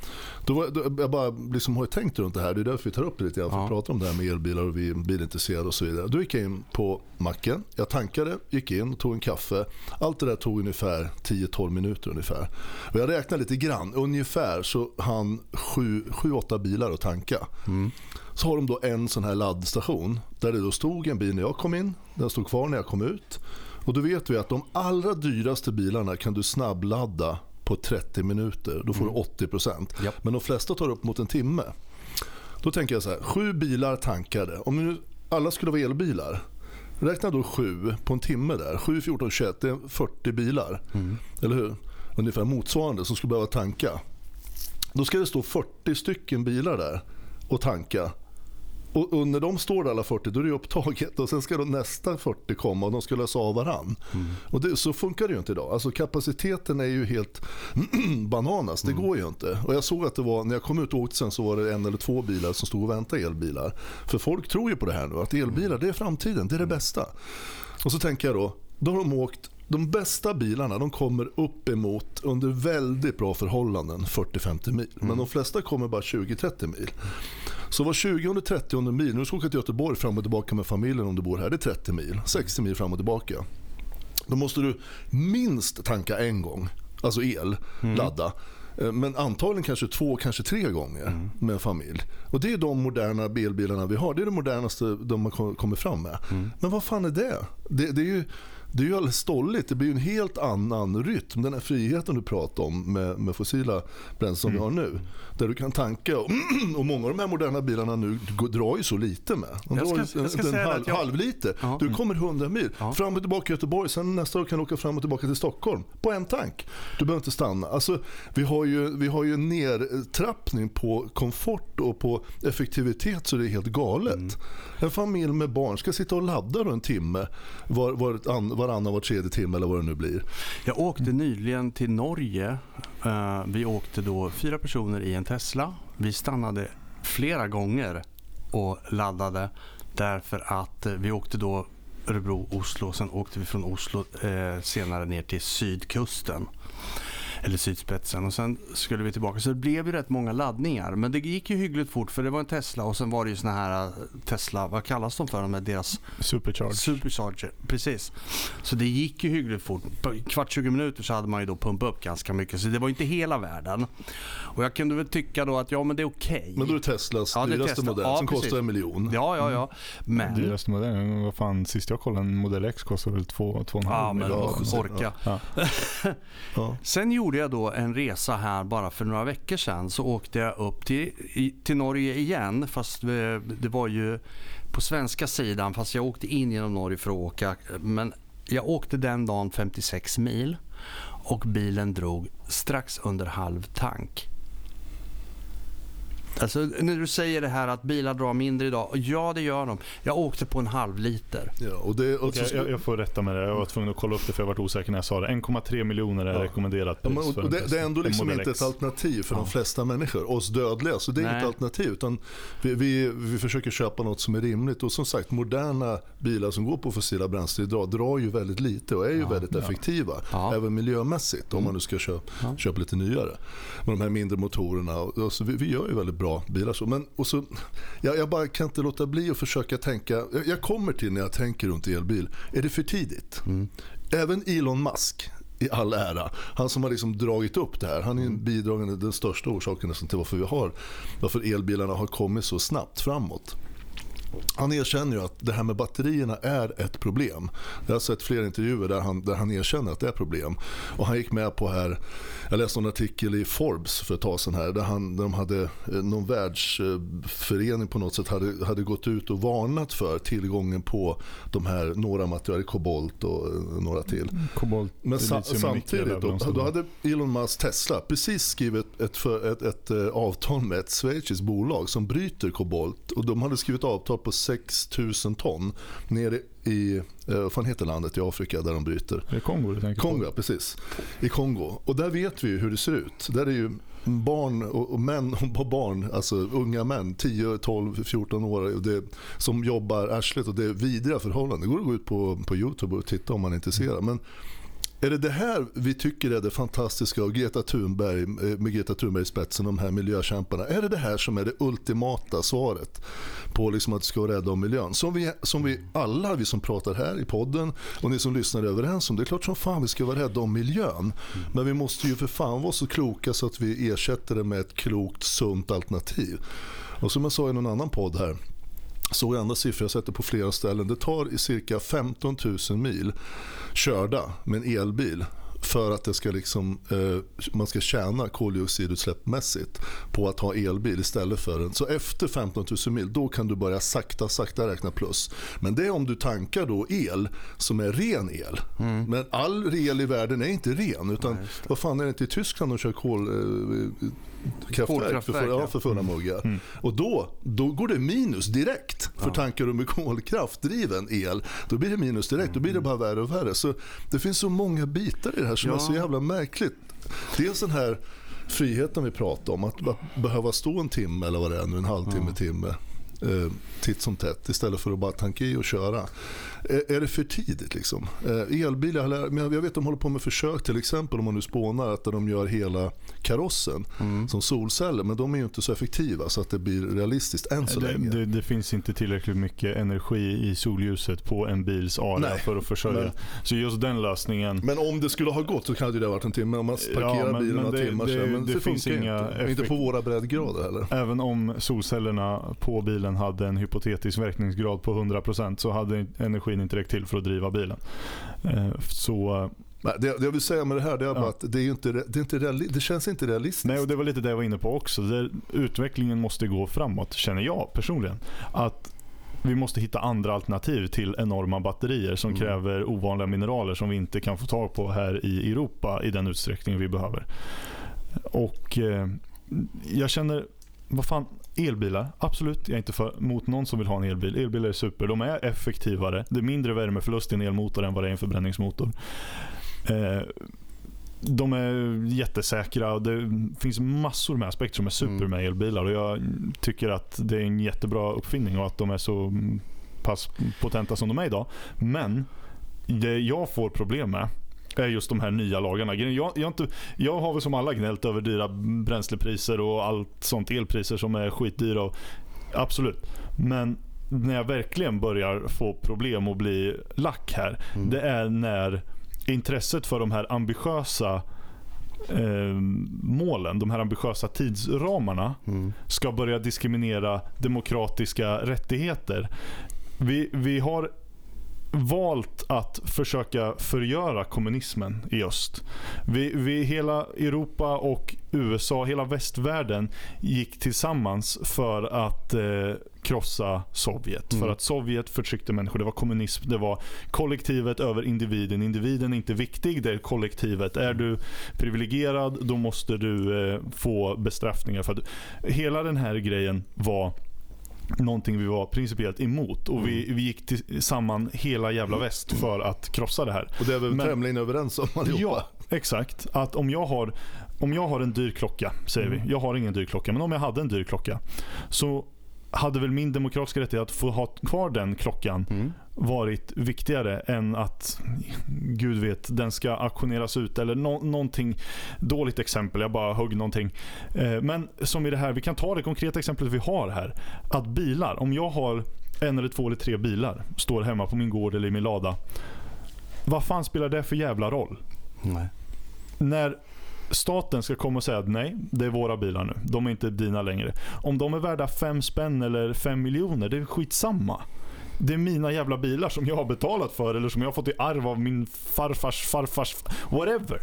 Då var, då, jag bara liksom har tänkt runt det här, det är därför vi tar upp det lite grann, för att prata om det här med elbilar och vi är bilintresserade och så vidare. Då gick jag in på macken, jag tankade, gick in, tog en kaffe. Allt det där tog ungefär 10-12 minuter ungefär. Och jag räknade lite grann, ungefär så han 7-8 bilar att tanka. Mm. Så har de då en sån här laddstation där det då stod en bil när jag kom in, den stod kvar när jag kom ut. Och då vet vi att de allra dyraste bilarna kan du snabbladda på 30 minuter. Då får mm. du 80%. Yep. Men de flesta tar upp mot en timme. Då tänker jag så här, sju bilar tankade. Om nu alla skulle vara elbilar. Räkna då sju på en timme där. 7, 14, 21, det är 40 bilar. Mm. Eller hur? Ungefär motsvarande som skulle behöva tanka. Då ska det stå 40 stycken bilar där och tanka. Och, och, när de står där alla 40 då är det upptaget och sen ska då nästa 40 komma och de ska lösa av varann. Mm. Och det, så funkar det ju inte idag. Alltså kapaciteten är ju helt bananas. Det mm. går ju inte. Och jag såg att det var, när jag kom ut och åkte sen så var det en eller två bilar som stod och väntade elbilar. För folk tror ju på det här nu att elbilar det är framtiden, det är det bästa. Och så tänker jag då, då har de åkt de bästa bilarna de kommer uppemot under väldigt bra förhållanden 40-50 mil. Men mm. de flesta kommer bara 20-30 mil. Så var 20 30 mil, nu ska du åka till Göteborg fram och tillbaka med familjen om du bor här, det är 30 mil. 60 mil fram och tillbaka. Då måste du minst tanka en gång, alltså el, mm. ladda. Eh, men antagligen kanske två, kanske tre gånger mm. med familj. Och det är de moderna elbilarna vi har. Det är det modernaste de har kommit fram med. Mm. Men vad fan är det? Det, det är ju det är ju alldeles stolligt. Det blir en helt annan rytm. Den här friheten du pratar om med, med fossila bränslen som mm. vi har nu. Där du kan tanka. Och, och, många av de här moderna bilarna nu drar ju så lite med. De jag ska, jag ska en, en halv, jag... halv liter. Ja. Du kommer 100 mil. Ja. Fram och tillbaka till Göteborg. Sen nästa år kan du åka fram och tillbaka till Stockholm. På en tank. Du behöver inte stanna. Alltså, vi, har ju, vi har ju en nedtrappning på komfort och på effektivitet så det är helt galet. Mm. En familj med barn ska sitta och ladda en timme var, var, varannan var tredje timme eller vad det nu blir. Jag åkte nyligen till Norge. Eh, vi åkte då fyra personer i en Tesla. Vi stannade flera gånger och laddade därför att eh, vi åkte då Örebro, Oslo. Sen åkte vi från Oslo eh, senare ner till sydkusten eller sydspetsen och sen skulle vi tillbaka. Så det blev ju rätt många laddningar. Men det gick ju hyggligt fort för det var en Tesla och sen var det ju såna här äh, Tesla, vad kallas de för? De deras Supercharge. Supercharger, precis. Så det gick ju hyggligt fort. På kvart 20 minuter så hade man ju då pumpat upp ganska mycket. Så det var inte hela världen. Och jag kunde väl tycka då att ja men det är okej. Okay. Men då är det Teslas ja, det dyraste Tesla. modell ja, som precis. kostar en miljon. Ja, ja, ja. Men... Dyraste modellen, vad fan, sist jag kollade en Model X kostade väl 2,5 ja, miljoner. Ja, men orka. Ja. Sen gjorde gjorde jag då en resa här bara för några veckor sedan. Så åkte jag upp till, till Norge igen. Fast eh, det var ju på svenska sidan. Fast jag åkte in genom Norge för att åka. Men jag åkte den dagen 56 mil och bilen drog strax under halv tank. Alltså, när du säger det här att bilar drar mindre idag. Ja, det gör de. Jag åkte på en halv liter. Ja, och det, och okay, jag, jag, får rätta med det. Jag var tvungen att kolla upp det för jag var osäker när jag sa det. 1,3 miljoner är ja. rekommenderat pris. Ja, men, det, det, är ändå liksom inte ett alternativ för ja. de flesta människor. Oss dödliga. Så det är Nej. inget alternativ. Utan vi, vi, vi, försöker köpa något som är rimligt. Och som sagt, moderna bilar som går på fossila bränslen idag drar ju väldigt lite och är ju ja, väldigt effektiva. Även miljömässigt. Om man nu ska köpa, köpa lite nyare. Med de här mindre motorerna. Och, så vi, vi gör ju väldigt bra bilar. Så. Men, och så, jag, jag bara kan inte låta bli att försöka tänka. Jag, jag, kommer till när jag tänker runt elbil. Är det för tidigt? Mm. Även Elon Musk i all ära. Han som har liksom dragit upp det här. Han är en bidragande, den största orsaken till varför vi har, varför elbilarna har kommit så snabbt framåt. Han erkänner ju att det här med batterierna är ett problem. Jag har sett flera intervjuer där han, där han erkänner att det är problem. Och han gick med på här, jag läste en artikel i Forbes för ett tag sedan här, där, han, där de hade, eh, någon världsförening på något sätt hade, hade gått ut och varnat för tillgången på de här, några material, kobolt och eh, några till. Mm, kobolt, Men sa, samtidigt, då, då hade Elon Musk Tesla precis skrivit ett, ett, ett, ett eh, avtal med ett schweiziskt bolag som bryter kobolt. Och de hade skrivit avtal på 6 000 ton nere i, eh, vad fan heter landet i Afrika där de bryter? Det är Kongo du tänker Kongo, på? precis. I Kongo. Och där vet vi hur det ser ut. Där är ju barn och, och män och barn, alltså unga män, 10, 12, 14 år det, som jobbar arslet och det är vidriga förhållanden. Det går att gå ut på, på Youtube och titta om man är intresserad. Men är det det här vi tycker är det fantastiska av Greta Thunberg, eh, med Greta Thunberg i spetsen, de här miljökämparna? Är det det här som är det ultimata svaret på liksom att vi ska vara rädda om miljön? Som vi, som vi alla, vi som pratar här i podden och ni som lyssnar är överens om. Det är klart som fan vi ska vara rädda om miljön. Men vi måste ju för fan vara så kloka så att vi ersätter det med ett klokt, sunt alternativ. Och som jag sa i någon annan podd här såg andra siffror, jag sett det på flera ställen. Det tar cirka 15 000 mil körda med en elbil för att det ska liksom, eh, man ska tjäna koldioxidutsläppmässigt på att ha elbil istället för en. Så efter 15 000 mil då kan du börja sakta sakta räkna plus. Men det är om du tankar då el som är ren el. Mm. Men all el i världen är inte ren. Utan Nej, vad fan är det inte i Tyskland de kör kol, eh, kraftverk för, ja, för fulla muggar. Mm. Och då, då går det minus direkt. För ja. tankar du med kolkraftdriven el, då blir det minus direkt. Då blir det bara värre och värre. Så det finns så många bitar i det här som ja. är så jävla märkligt. Dels den här friheten vi pratar om, att behöva stå en timme eller vad det är nu, en halvtimme, ja. timme eh, titt som tätt istället för att bara tanka i och köra. Är, det för tidigt? Liksom? Eh, elbil, jag, lär, jag vet att de håller på med försök till exempel om man nu spånar att de gör hela karossen mm. som solceller men de är ju inte så effektiva så att det blir realistiskt än så det, länge. Det, det, finns inte tillräckligt mycket energi i solljuset på en bils area för att försörja. Men, så just den lösningen. Men om det skulle ha gått så hade det varit en timme. Om man parkerar ja, men, bilen några timmar det, sedan. Men det, det finns inga inte. inte på våra breddgrader heller. Även om solcellerna på bilen hade en hypotetisk verkningsgrad på 100% så hade energin inte räckt till för att driva bilen. Eh, så Nej, det, det jag vill säga med det här det är ja. att det, är inte, det, är inte reali, det känns inte realistiskt. Nej, och det var lite det jag var inne på också. Det, utvecklingen måste gå framåt, känner jag personligen. Att vi måste hitta andra alternativ till enorma batterier som mm. kräver ovanliga mineraler som vi inte kan få tag på här i Europa i den utsträckning vi behöver. Och eh, jag känner, vad fan, Elbilar, absolut. Jag är inte för, mot någon som vill ha en elbil. Elbilar är super. De är effektivare. Det är mindre värmeförlust i en elmotor än vad det är i en förbränningsmotor. Eh, de är jättesäkra det finns massor med aspekter som är super mm. med elbilar. Och jag tycker att det är en jättebra uppfinning och att de är så pass potenta som de är idag. Men det jag får problem med är just de här nya lagarna. Jag, jag, inte, jag har väl som alla gnällt över dyra bränslepriser och allt sånt. Elpriser som är skitdyra. Och, absolut. Men när jag verkligen börjar få problem och bli lack här. Mm. Det är när intresset för de här ambitiösa eh, målen, de här ambitiösa tidsramarna mm. ska börja diskriminera demokratiska rättigheter. Vi, vi har valt att försöka förgöra kommunismen i öst. Vi, vi, hela Europa och USA, hela västvärlden gick tillsammans för att eh, krossa Sovjet. Mm. För att Sovjet förtryckte människor. Det var kommunism. Det var kollektivet över individen. Individen är inte viktig, det är kollektivet. Är du privilegierad, då måste du eh, få bestraffningar. För att, hela den här grejen var någonting vi var principiellt emot. Och vi, mm. vi gick till, samman hela jävla väst för att krossa det här. Och det är vi Men, tämligen överens om allihopa? Ja, exakt. Att om jag har, om jag har en dyr klocka, säger mm. vi. Jag har ingen dyr klocka, men om jag hade en dyr klocka. Så hade väl min demokratiska rättighet att få ha kvar den klockan mm. Varit viktigare än att, gud vet, den ska auktioneras ut eller no någonting. Dåligt exempel, jag bara högg någonting. Eh, men som i det här, vi kan ta det konkreta exemplet vi har här. Att bilar, om jag har en eller två eller tre bilar, står hemma på min gård eller i min lada. Vad fan spelar det för jävla roll? Nej. När staten ska komma och säga att nej, det är våra bilar nu. De är inte dina längre. Om de är värda fem spänn eller fem miljoner, det är skitsamma. Det är mina jävla bilar som jag har betalat för eller som jag har fått i arv av min farfars farfars whatever.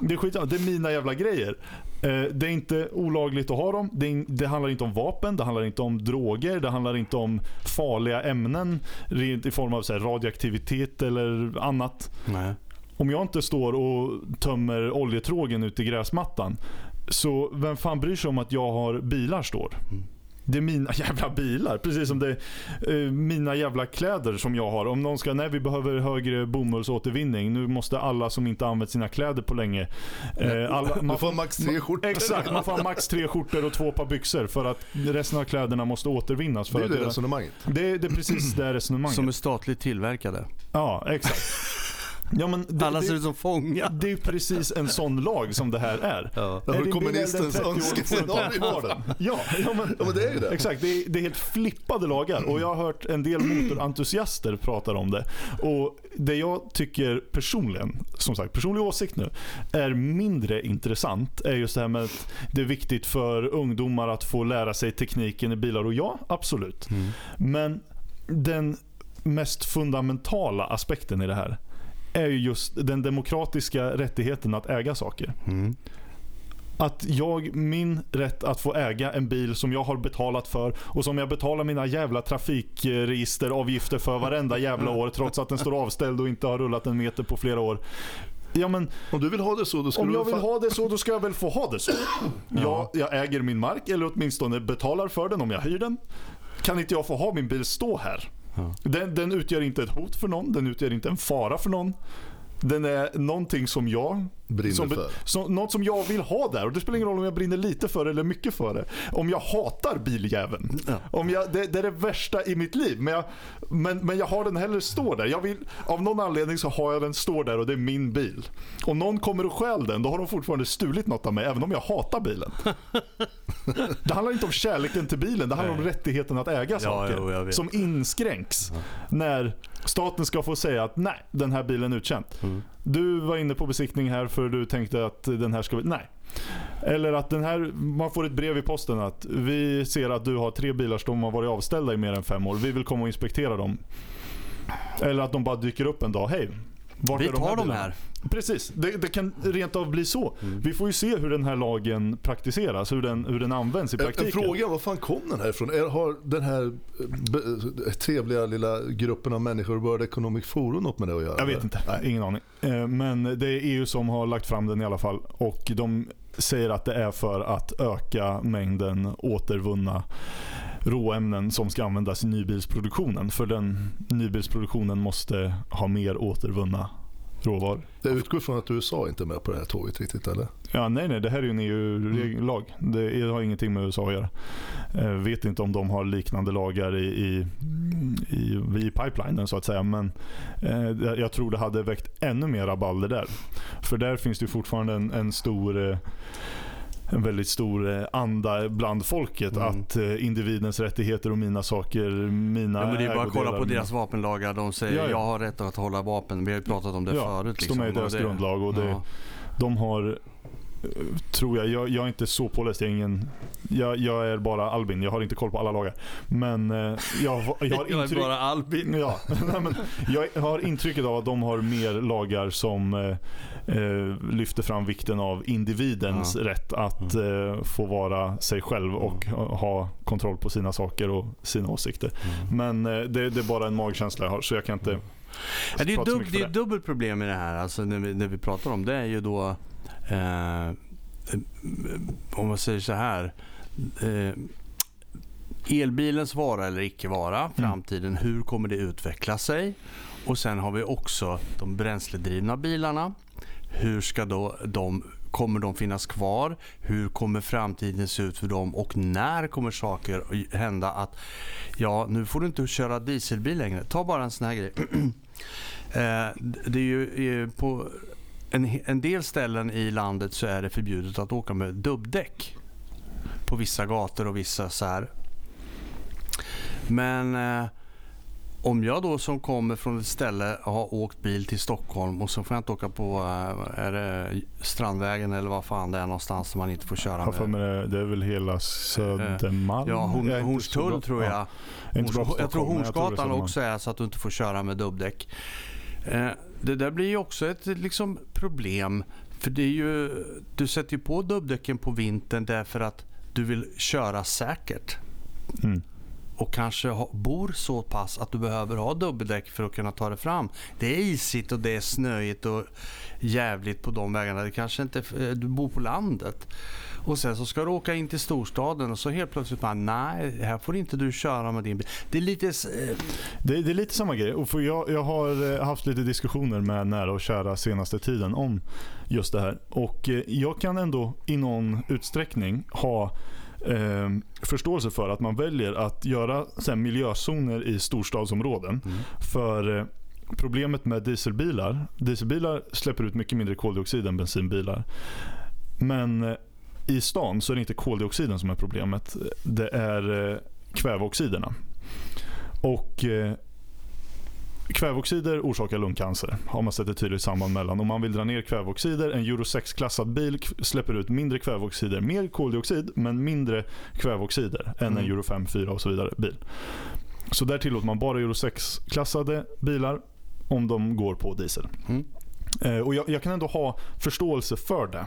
Det är skitsamma. Det är mina jävla grejer. Eh, det är inte olagligt att ha dem. Det, det, handlar inte om vapen, det handlar inte om droger, det handlar inte om farliga ämnen i form av så radioaktivitet eller annat. Nej om jag inte står och tömmer oljetrågen ute i gräsmattan. Så vem fan bryr sig om att jag har bilar står? Mm. Det är mina jävla bilar. Precis som det är eh, mina jävla kläder som jag har. Om någon ska, nej vi behöver högre bomullsåtervinning. Nu måste alla som inte använt sina kläder på länge. Eh, alla, man får max tre skjortor. Exakt, man får max tre skjortor och två par byxor. För att resten av kläderna måste återvinnas. För det är det resonemanget. Det, det är precis det resonemanget. Som är statligt tillverkade. Ja, exakt. Ja, men det, Alla ser ut som fångar. Det är precis en sån lag som det här är. Ja. Är har kommunistens önskescenario Ja, ja, men, ja, men det är ju det. Exakt, det är, det är helt flippade lagar. Och jag har hört en del motorentusiaster prata om det. Och det jag tycker personligen, som sagt personlig åsikt nu, är mindre intressant är just det här med att det är viktigt för ungdomar att få lära sig tekniken i bilar. Och ja, absolut. Mm. Men den mest fundamentala aspekten i det här är ju just den demokratiska rättigheten att äga saker. Mm. Att jag, min rätt att få äga en bil som jag har betalat för och som jag betalar mina jävla trafikregisteravgifter för varenda jävla år trots att den står avställd och inte har rullat en meter på flera år. Ja, men, om du vill ha det så, då ska Om jag vill ha det så, då ska jag väl få ha det så. Ja. Jag, jag äger min mark, eller åtminstone betalar för den om jag hyr den. Kan inte jag få ha min bil stå här? Ja. Den, den utgör inte ett hot för någon, den utgör inte en fara för någon. Den är någonting som jag brinner som, för. Som, något som jag vill ha där. Och Det spelar ingen roll om jag brinner lite för det eller mycket för det. Om jag hatar biljäveln. Ja. Om jag, det, det, är det värsta i mitt liv. Men jag, men, men jag har den hellre stå där. Jag vill, av någon anledning så har jag den stå där och det är min bil. Om någon kommer och stjäl den, då har de fortfarande stulit något av mig. Även om jag hatar bilen. det handlar inte om kärleken till bilen. Det handlar Nej. om rättigheten att äga saker. Jo, som inskränks. Ja. När staten ska få säga att nej, den här bilen är utkänd. Mm. Du var inne på besiktning här för du tänkte att den här ska... Nej. Eller att den här, man får ett brev i posten att vi ser att du har tre bilar som har varit avställda i mer än fem år. Vi vill komma och inspektera dem. Eller att de bara dyker upp en dag. Hej, vart vi tar de här. Precis, det, det, kan rent av bli så. Mm. Vi får ju se hur den här lagen praktiseras, hur den, hur den används i praktiken. En, fråga, var fan kom den här ifrån? Har den här eh, trevliga lilla gruppen av människor World Economic Forum något med det att göra? Jag vet inte, Nej. ingen aning. Eh, men det är EU som har lagt fram den i alla fall. Och de säger att det är för att öka mängden återvunna råämnen som ska användas i nybilsproduktionen. För den nybilsproduktionen måste ha mer återvunna råvaror. Det utgår från att USA inte är med på det här tåget riktigt eller? Ja, nej, nej, det här är ju en EU-lag. Det har ingenting med USA att göra. Jag eh, vet inte om de har liknande lagar i, i, i, i pipelinen så att säga. Men eh, jag tror det hade väckt ännu mer rabalder där. För där finns det fortfarande en, en stor eh, en väldigt stor eh, anda bland folket mm. att eh, individens rättigheter och mina saker, mina ja, men Det är bara att kolla på deras vapenlagar. De säger ja, ja. jag har rätt att hålla vapen. Vi har ju pratat om det ja, förut. Liksom. De är i deras det, grundlag och det, de har tror jag. jag. Jag är inte så påläst. Jag är, ingen, jag, jag, är bara Albin. Jag har inte koll på alla lagar. Men eh, jag, har intryck... Är bara Albin. Ja, men jag har intrycket av att de har mer lagar som eh, eh lyfter fram vikten av individens ja. rätt att mm. eh, få vara sig själv och mm. ha kontroll på sina saker och sina åsikter. Mm. Men eh, det, det, är bara en magkänsla jag har så jag kan inte Ja, det är dub, dubbelt problem med det här, alltså när, vi, när vi pratar om det är ju då eh, om man säger så här. Eh, elbilens vara eller icke vara, mm. framtiden, hur kommer det utveckla sig? Och sen har vi också de bränsledrivna bilarna. Hur ska då de Kommer de finnas kvar? Hur kommer framtiden se ut för dem? Och när kommer saker hända att ja, nu får du inte köra dieselbil längre. Ta bara en sån här grej. Eh, det är ju på en, en del ställen i landet så är det förbjudet att åka med dubbdäck på vissa gator och vissa så här. Men eh, om jag då som kommer från ett ställe har åkt bil till Stockholm och så får jag inte åka på eh, är Strandvägen eller vad fan det är någonstans som man inte får köra med. För det är väl hela Södermalm? Ja, Horn, Hornstull tror jag. Ja. Horns, jag tror Hornsgatan också är så att du inte får köra med dubbdäck. Eh, det där blir ju också ett liksom, problem. För det är ju, du sätter ju på dubbdäcken på vintern därför att du vill köra säkert. Mm. Och kanske ha, bor så pass att du behöver ha dubbeldäck för att kunna ta dig fram. Det är isigt och det är snöigt och jävligt på de vägarna. Det kanske inte, eh, du bor på landet. Och sen så ska du åka in till storstaden och så helt plötsligt bara nej, här får inte du köra med din bil. Det är lite... Eh... Det, det, är lite samma grej. Och för jag, jag har eh, haft lite diskussioner med nära och kära senaste tiden om just det här. Och eh, jag kan ändå i någon utsträckning ha eh, förståelse för att man väljer att göra så miljözoner i storstadsområden. Mm. För eh, problemet med dieselbilar, dieselbilar släpper ut mycket mindre koldioxid än bensinbilar. Men i stan så är det inte koldioxiden som är problemet. Det är eh, kväveoxiderna. Och eh, Kväveoxider orsakar lungcancer. Har man sett ett tydligt samband mellan. Om man vill dra ner kväveoxider, en Euro 6-klassad bil släpper ut mindre kväveoxider. Mer koldioxid, men mindre kväveoxider än mm. en Euro 5, 4 och så vidare bil. Så där tillåter man bara Euro 6-klassade bilar om de går på diesel. Mm. Eh, och jag, jag, kan ändå ha förståelse för det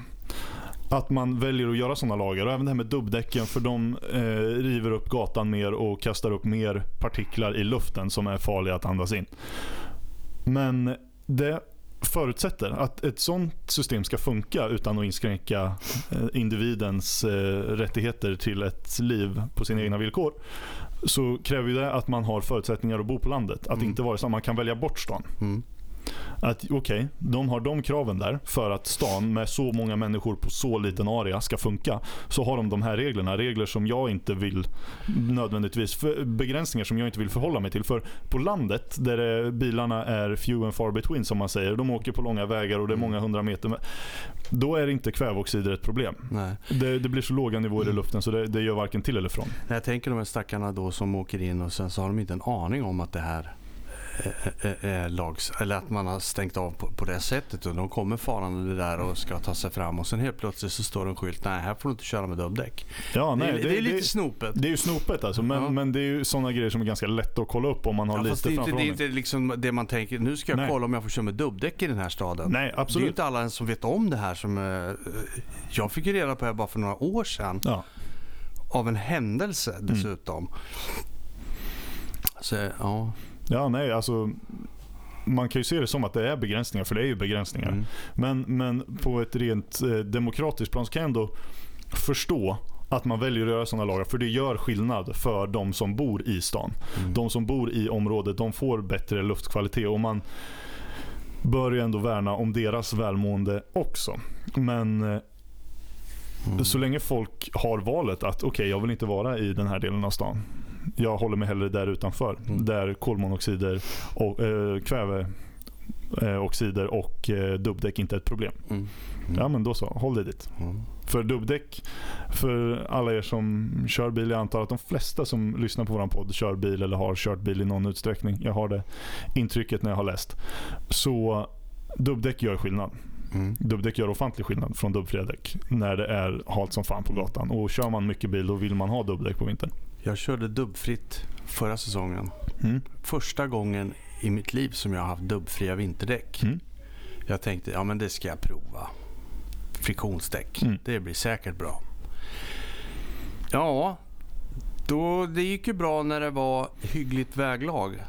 att man väljer att göra sådana lagar. Och även det här med dubbdäcken för de eh, river upp gatan mer och kastar upp mer partiklar i luften som är farliga att andas in. Men det förutsätter att ett sådant system ska funka utan att inskränka eh, individens eh, rättigheter till ett liv på sina egna villkor så kräver det att man har förutsättningar att bo på landet. Att mm. inte vara så att man kan välja bort stan. Mm. Att okej, okay, de har de kraven där för att stan med så många människor på så liten area ska funka. Så har de de här reglerna. Regler som jag inte vill nödvändigtvis, begränsningar som jag inte vill förhålla mig till. För på landet där det, bilarna är few and far between som man säger. De åker på långa vägar och det är många hundra meter. Då är inte kväveoxider ett problem. Det, det, blir så låga nivåer i luften så det, det gör varken till eller från. Jag tänker de här stackarna då som åker in och sen så har de inte en aning om att det här eh, lags, eller att man har stängt av på, på det sättet. Och de kommer farande där och ska ta sig fram och sen helt plötsligt så står en skylt. Nej, här får du inte köra med dubbdäck. Ja, nej, det, det, det, är lite det, snopet. Det är ju snopet alltså. Men, ja. men det är ju sådana grejer som är ganska lätta att kolla upp om man har ja, lite det, inte, det är inte liksom det man tänker. Nu ska jag nej. kolla om jag får köra med dubbdäck i den här staden. Nej, absolut. Det är ju inte alla som vet om det här. som eh, Jag fick ju reda på det bara för några år sedan. Ja. Av en händelse dessutom. Mm. Så, ja. Ja, nej, alltså man kan ju se det som att det är begränsningar, för det är ju begränsningar. Mm. Men, men på ett rent eh, demokratiskt plan så kan jag ändå förstå att man väljer att göra sådana lagar. För det gör skillnad för de som bor i stan. Mm. De som bor i området de får bättre luftkvalitet. Och man bör ju ändå värna om deras välmående också. Men eh, mm. så länge folk har valet att okej, okay, jag vill inte vara i den här delen av stan jag håller mig hellre där utanför. Mm. Där kolmonoxider och äh, kväveoxider och äh, dubbdäck inte är ett problem. Mm. Mm. Ja men då så, håll dig dit. Mm. För dubbdäck, för alla er som kör bil, jag antar att de flesta som lyssnar på vår podd kör bil eller har kört bil i någon utsträckning. Jag har det intrycket när jag har läst. Så dubbdäck gör skillnad. Mm. Dubbdäck gör ofantlig skillnad från dubbfria däck när det är halt som fan på gatan. Och kör man mycket bil då vill man ha dubbdäck på vintern. Jag körde dubbfritt förra säsongen. Mm. Första gången i mitt liv som jag har haft dubbfria vinterdäck. Mm. Jag tänkte ja men det ska jag prova. Friktionsdäck. Mm. Det blir säkert bra. Ja, då, det gick ju bra när det var hyggligt väglag.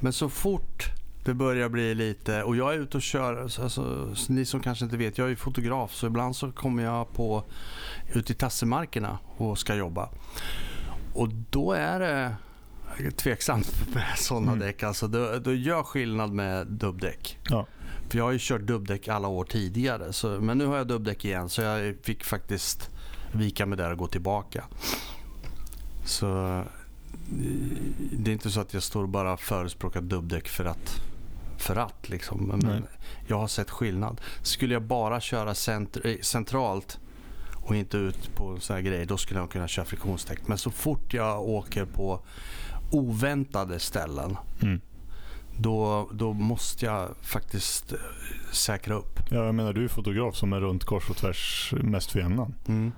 Men så fort det börjar bli lite, och jag är ute och kör, alltså, ni som kanske inte vet, jag är fotograf så ibland så kommer jag på ut i tassemarkerna och ska jobba. Och då är det tveksamt med sådana mm. däck. Alltså, det, det gör skillnad med dubbdäck. Ja. För jag har ju kört dubbdäck alla år tidigare. Så, men nu har jag dubbdäck igen så jag fick faktiskt vika mig där och gå tillbaka. Så det är inte så att jag står och bara förespråkar dubbdäck för att för att liksom. Men jag har sett skillnad. Skulle jag bara köra cent eh, centralt och inte ut på så här grejer, då skulle jag kunna köra friktionsdäck. Men så fort jag åker på oväntade ställen, mm. då, då måste jag faktiskt eh, säkra upp. Ja, jag menar, du är fotograf som är runt kors och tvärs mest för jämnan. Mm.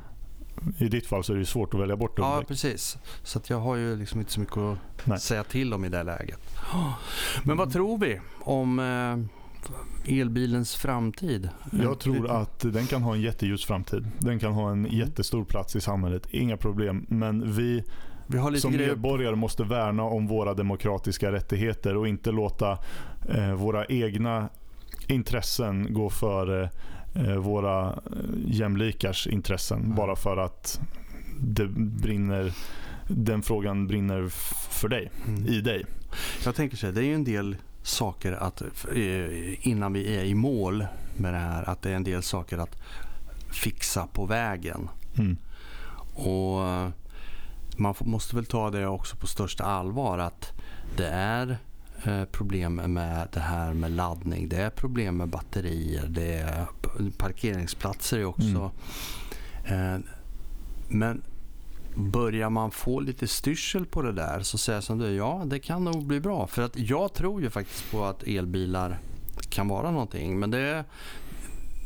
I ditt fall så är det svårt att välja bort dubbdäck. Ja, precis. Så jag har ju liksom inte så mycket att Nej. säga till om i det läget. Men vad tror vi om eh, elbilens framtid? Jag tror att den kan ha en jätteljus framtid. Den kan ha en jättestor plats i samhället. Inga problem. Men vi vi som medborgare måste värna om våra demokratiska rättigheter och inte låta eh, våra egna intressen gå före eh, våra eh, jämlikars intressen mm. bara för att det brinner, den frågan brinner för dig, mm. i dig. Jag tänker så här, det är ju en del saker att eh, innan vi är i mål med det här, att det är en del saker att fixa på vägen. Mm. Och man måste väl ta det också på största allvar att det är Eh, problem med det här med laddning. Det är problem med batterier. Det är parkeringsplatser också. Mm. Eh, men börjar man få lite styrsel på det där så säger jag som du, ja det kan nog bli bra. För att jag tror ju faktiskt på att elbilar kan vara någonting. Men det,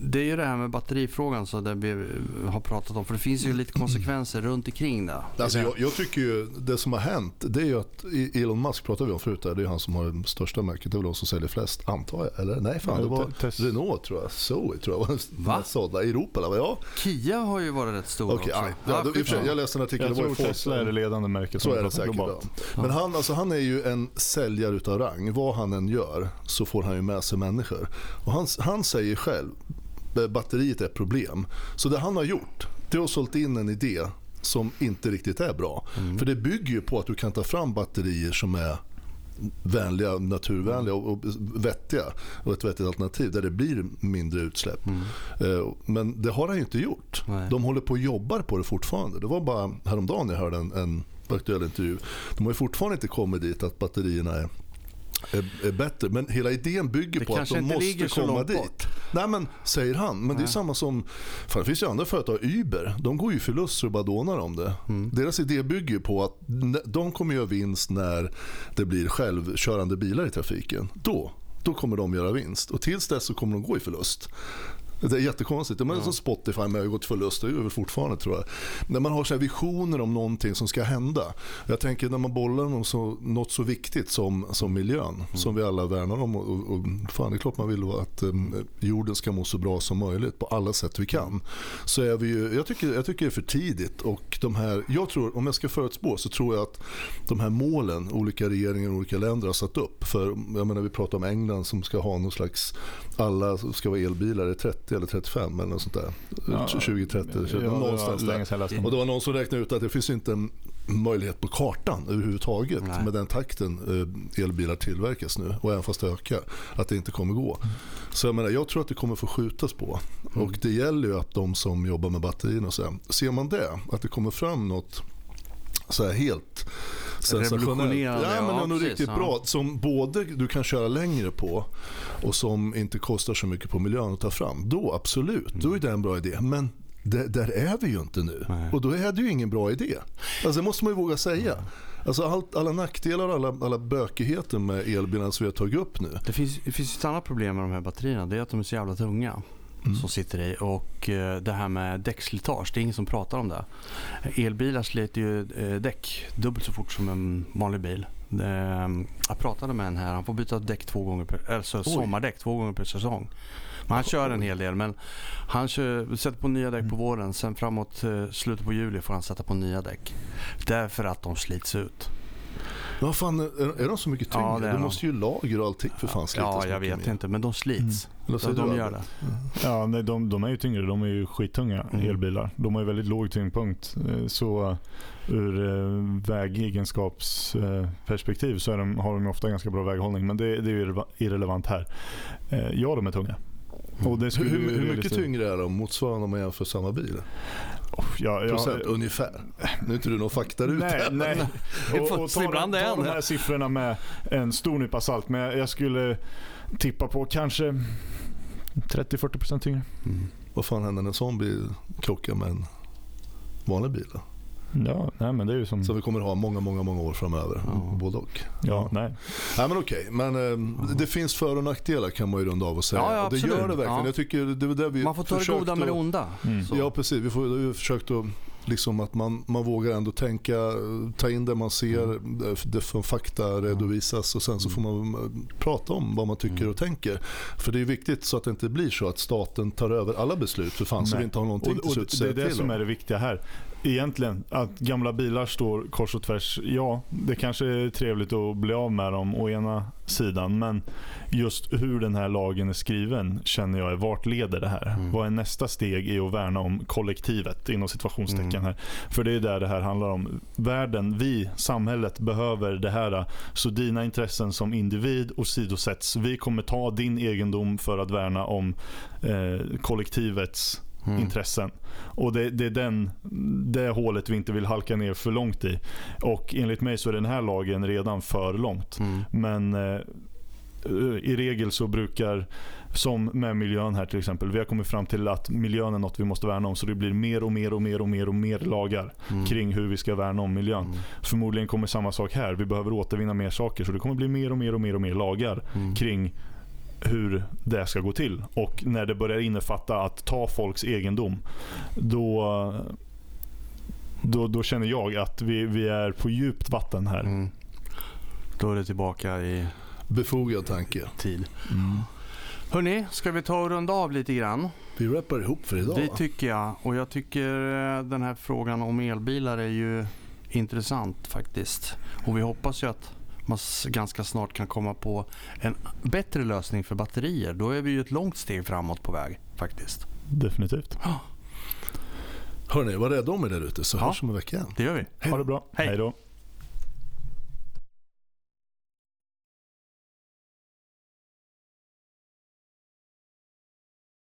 det är ju det här med batterifrågan så det vi har pratat om. För det finns ju lite konsekvenser runt omkring det. Alltså jag, jag, tycker ju det som har hänt det är ju att Elon Musk pratade vi om förut. Det är han som har det största märket. Det är väl de som säljer flest antar jag. Eller nej fan det var. Renault tror jag. Zoe tror jag var sålda i Europa. Eller? Ja. Kia har ju varit rätt stor okay, också. Ja, då, ja. Jag läste en artikel. Jag tror Tesla är det ledande märket. Så är det säkert. Ja. Men han, alltså, han är ju en säljare utav rang. Vad han än gör så får han ju med sig människor. Och han, han säger själv batteriet är ett problem. Så det han har gjort, det att sålt in en idé som inte riktigt är bra. Mm. För det bygger ju på att du kan ta fram batterier som är vänliga, naturvänliga och vettiga och ett vettigt alternativ där det blir mindre utsläpp. Mm. Eh, men det har han ju inte gjort. Nej. De håller på och jobbar på det fortfarande. Det var bara häromdagen jag hörde en, en aktuell intervju. De har ju fortfarande inte kommit dit att batterierna är är, bättre. Men hela idén bygger det på att de måste komma dit. Bort. Nej men, säger han. Men Nej. det är samma som, fan, det finns ju andra företag, Uber, de går ju förlust och bara dånar om det. Mm. Deras idé bygger på att de kommer göra vinst när det blir självkörande bilar i trafiken. Då då kommer de göra vinst. Och tills dess så kommer de gå i förlust. Det är jättekonstigt. Men ja. Spotify med har gått förlust, det gör väl fortfarande tror jag. När man har så visioner om någonting som ska hända. Jag tänker när man bollar om så, något så viktigt som, som miljön, mm. som vi alla värnar om. Och, och, fan, det är klart man vill att um, jorden ska må så bra som möjligt på alla sätt vi kan. Så är vi ju, jag, tycker, jag tycker det är för tidigt. Och de här, jag tror, om jag ska förutspå så tror jag att de här målen olika regeringar och olika länder har satt upp. För jag menar, vi pratar om England som ska ha någon slags, alla ska vara elbilar i 30 30 eller 35 eller något sånt där. Ja, 20-30, ja, någonstans där. Och det var någon som räknade ut att det finns inte en möjlighet på kartan överhuvudtaget Nej. med den takten eh, elbilar tillverkas nu och även fast det ökar att det inte kommer gå. Mm. Så jag menar, jag tror att det kommer få skjutas på mm. och det gäller ju att de som jobbar med batterierna och så, ser man det, att det kommer fram något så här helt sensationellt. Ja, men ja, något riktigt bra som både du kan köra längre på och som inte kostar så mycket på miljön att ta fram. Då absolut, mm. då är det en bra idé. Men det, där är vi ju inte nu. Nej. Och då är det ju ingen bra idé. Alltså, det måste man ju våga säga. Mm. Alltså allt, alla nackdelar och alla, alla bökigheter med elbilarna som vi har tagit upp nu. Det finns, det finns ett annat problem med de här batterierna. Det är att de är så jävla tunga. Mm. som sitter i. Och eh, det här med däckslitage, det är ingen som pratar om det. Elbilar sliter ju eh, däck dubbelt så fort som en vanlig bil. Jag pratade med en här, han får byta däck två gånger per, alltså sommardäck två gånger per säsong. Men han kör en hel del. Men han kör, sätter på nya däck på mm. våren. Sen framåt slutet på juli får han sätta på nya däck. Därför att de slits ut. Vad fan, är, är de så mycket tyngre? Ja, de måste ju lager och allting för fan slitas Ja, jag vet mer. inte, men de slits. Mm. Så de gör det. Ja, nej, de, de är ju tyngre. De är ju skittunga mm. elbilar. De har ju väldigt låg tyngdpunkt. Eh, så ur eh, vägegenskapsperspektiv så de, har de ofta ganska bra väghållning. Men det, det är ju irrelevant här. Eh, ja, de är tunga. Och det skulle hur, hur mycket tyngre är de motsvarande om man jämför samma bil? Ja, ja, Procent ja, ungefär. Nu är inte du någon fakta ute. Nej, nej. och, och ta, ta de här siffrorna med en stor nypa salt. Men jag skulle tippa på kanske 30-40% tyngre. Mm. Vad fan händer när en sån bil krockar med en vanlig bil? Då? Ja, nej, men det är ju som... Så vi kommer ha många, många, många år framöver. Ja. Både och. Ja, nej. Nej, men okej. Men eh, det finns för och nackdelar kan man ju runda av och säga. Ja, ja, det gör det verkligen. Jag tycker det är där vi man får ta det goda med det onda. Mm. Ja, precis. Vi har ju försökt att liksom att man, man vågar ändå tänka, ta in det man ser, mm. det från fakta redovisas och sen så får man prata om vad man tycker mm. och tänker. För det är viktigt så att det inte blir så att staten tar över alla beslut för fan Nej. så vi inte har någonting och, och, till slut att säga Det är det som är det viktiga här egentligen. Att gamla bilar står kors och tvärs. Ja, det kanske är trevligt att bli av med dem å ena sidan. Men just hur den här lagen är skriven känner jag är vart leder det här? Mm. Vad är nästa steg i att värna om kollektivet inom situationstecken mm. här? För det är där det här handlar om. Världen, vi, samhället behöver det här. Så dina intressen som individ åsidosätts. Vi kommer ta din egendom för att värna om eh, kollektivets mm. intressen. Och det, det, är den, det hålet vi inte vill halka ner för långt i. Och enligt mig så är den här lagen redan för långt. Mm. Men eh, i regel så brukar, som med miljön här till exempel, vi har kommit fram till att miljön är något vi måste värna om. Så det blir mer och mer och mer och mer och mer lagar mm. kring hur vi ska värna om miljön. Mm. Förmodligen kommer samma sak här. Vi behöver återvinna mer saker. Så det kommer bli mer och mer och mer och mer lagar mm. kring hur det ska gå till. Och när det börjar innefatta att ta folks egendom, då, då, då känner jag att vi, vi är på djupt vatten här. Mm. Då är det tillbaka i befogad tanke. Tid. Mm. Hörni, ska vi ta och runda av lite grann? Vi rappar ihop för idag. Det tycker jag. Och jag tycker eh, den här frågan om elbilar är ju intressant faktiskt. Och vi hoppas ju att man ganska snart kan komma på en bättre lösning för batterier. Då är vi ju ett långt steg framåt på väg faktiskt. Definitivt. Hörni, var rädda om er där ute så ja, hörs om en vecka igen. Det gör vi. Hej. Ha det bra. Hej då.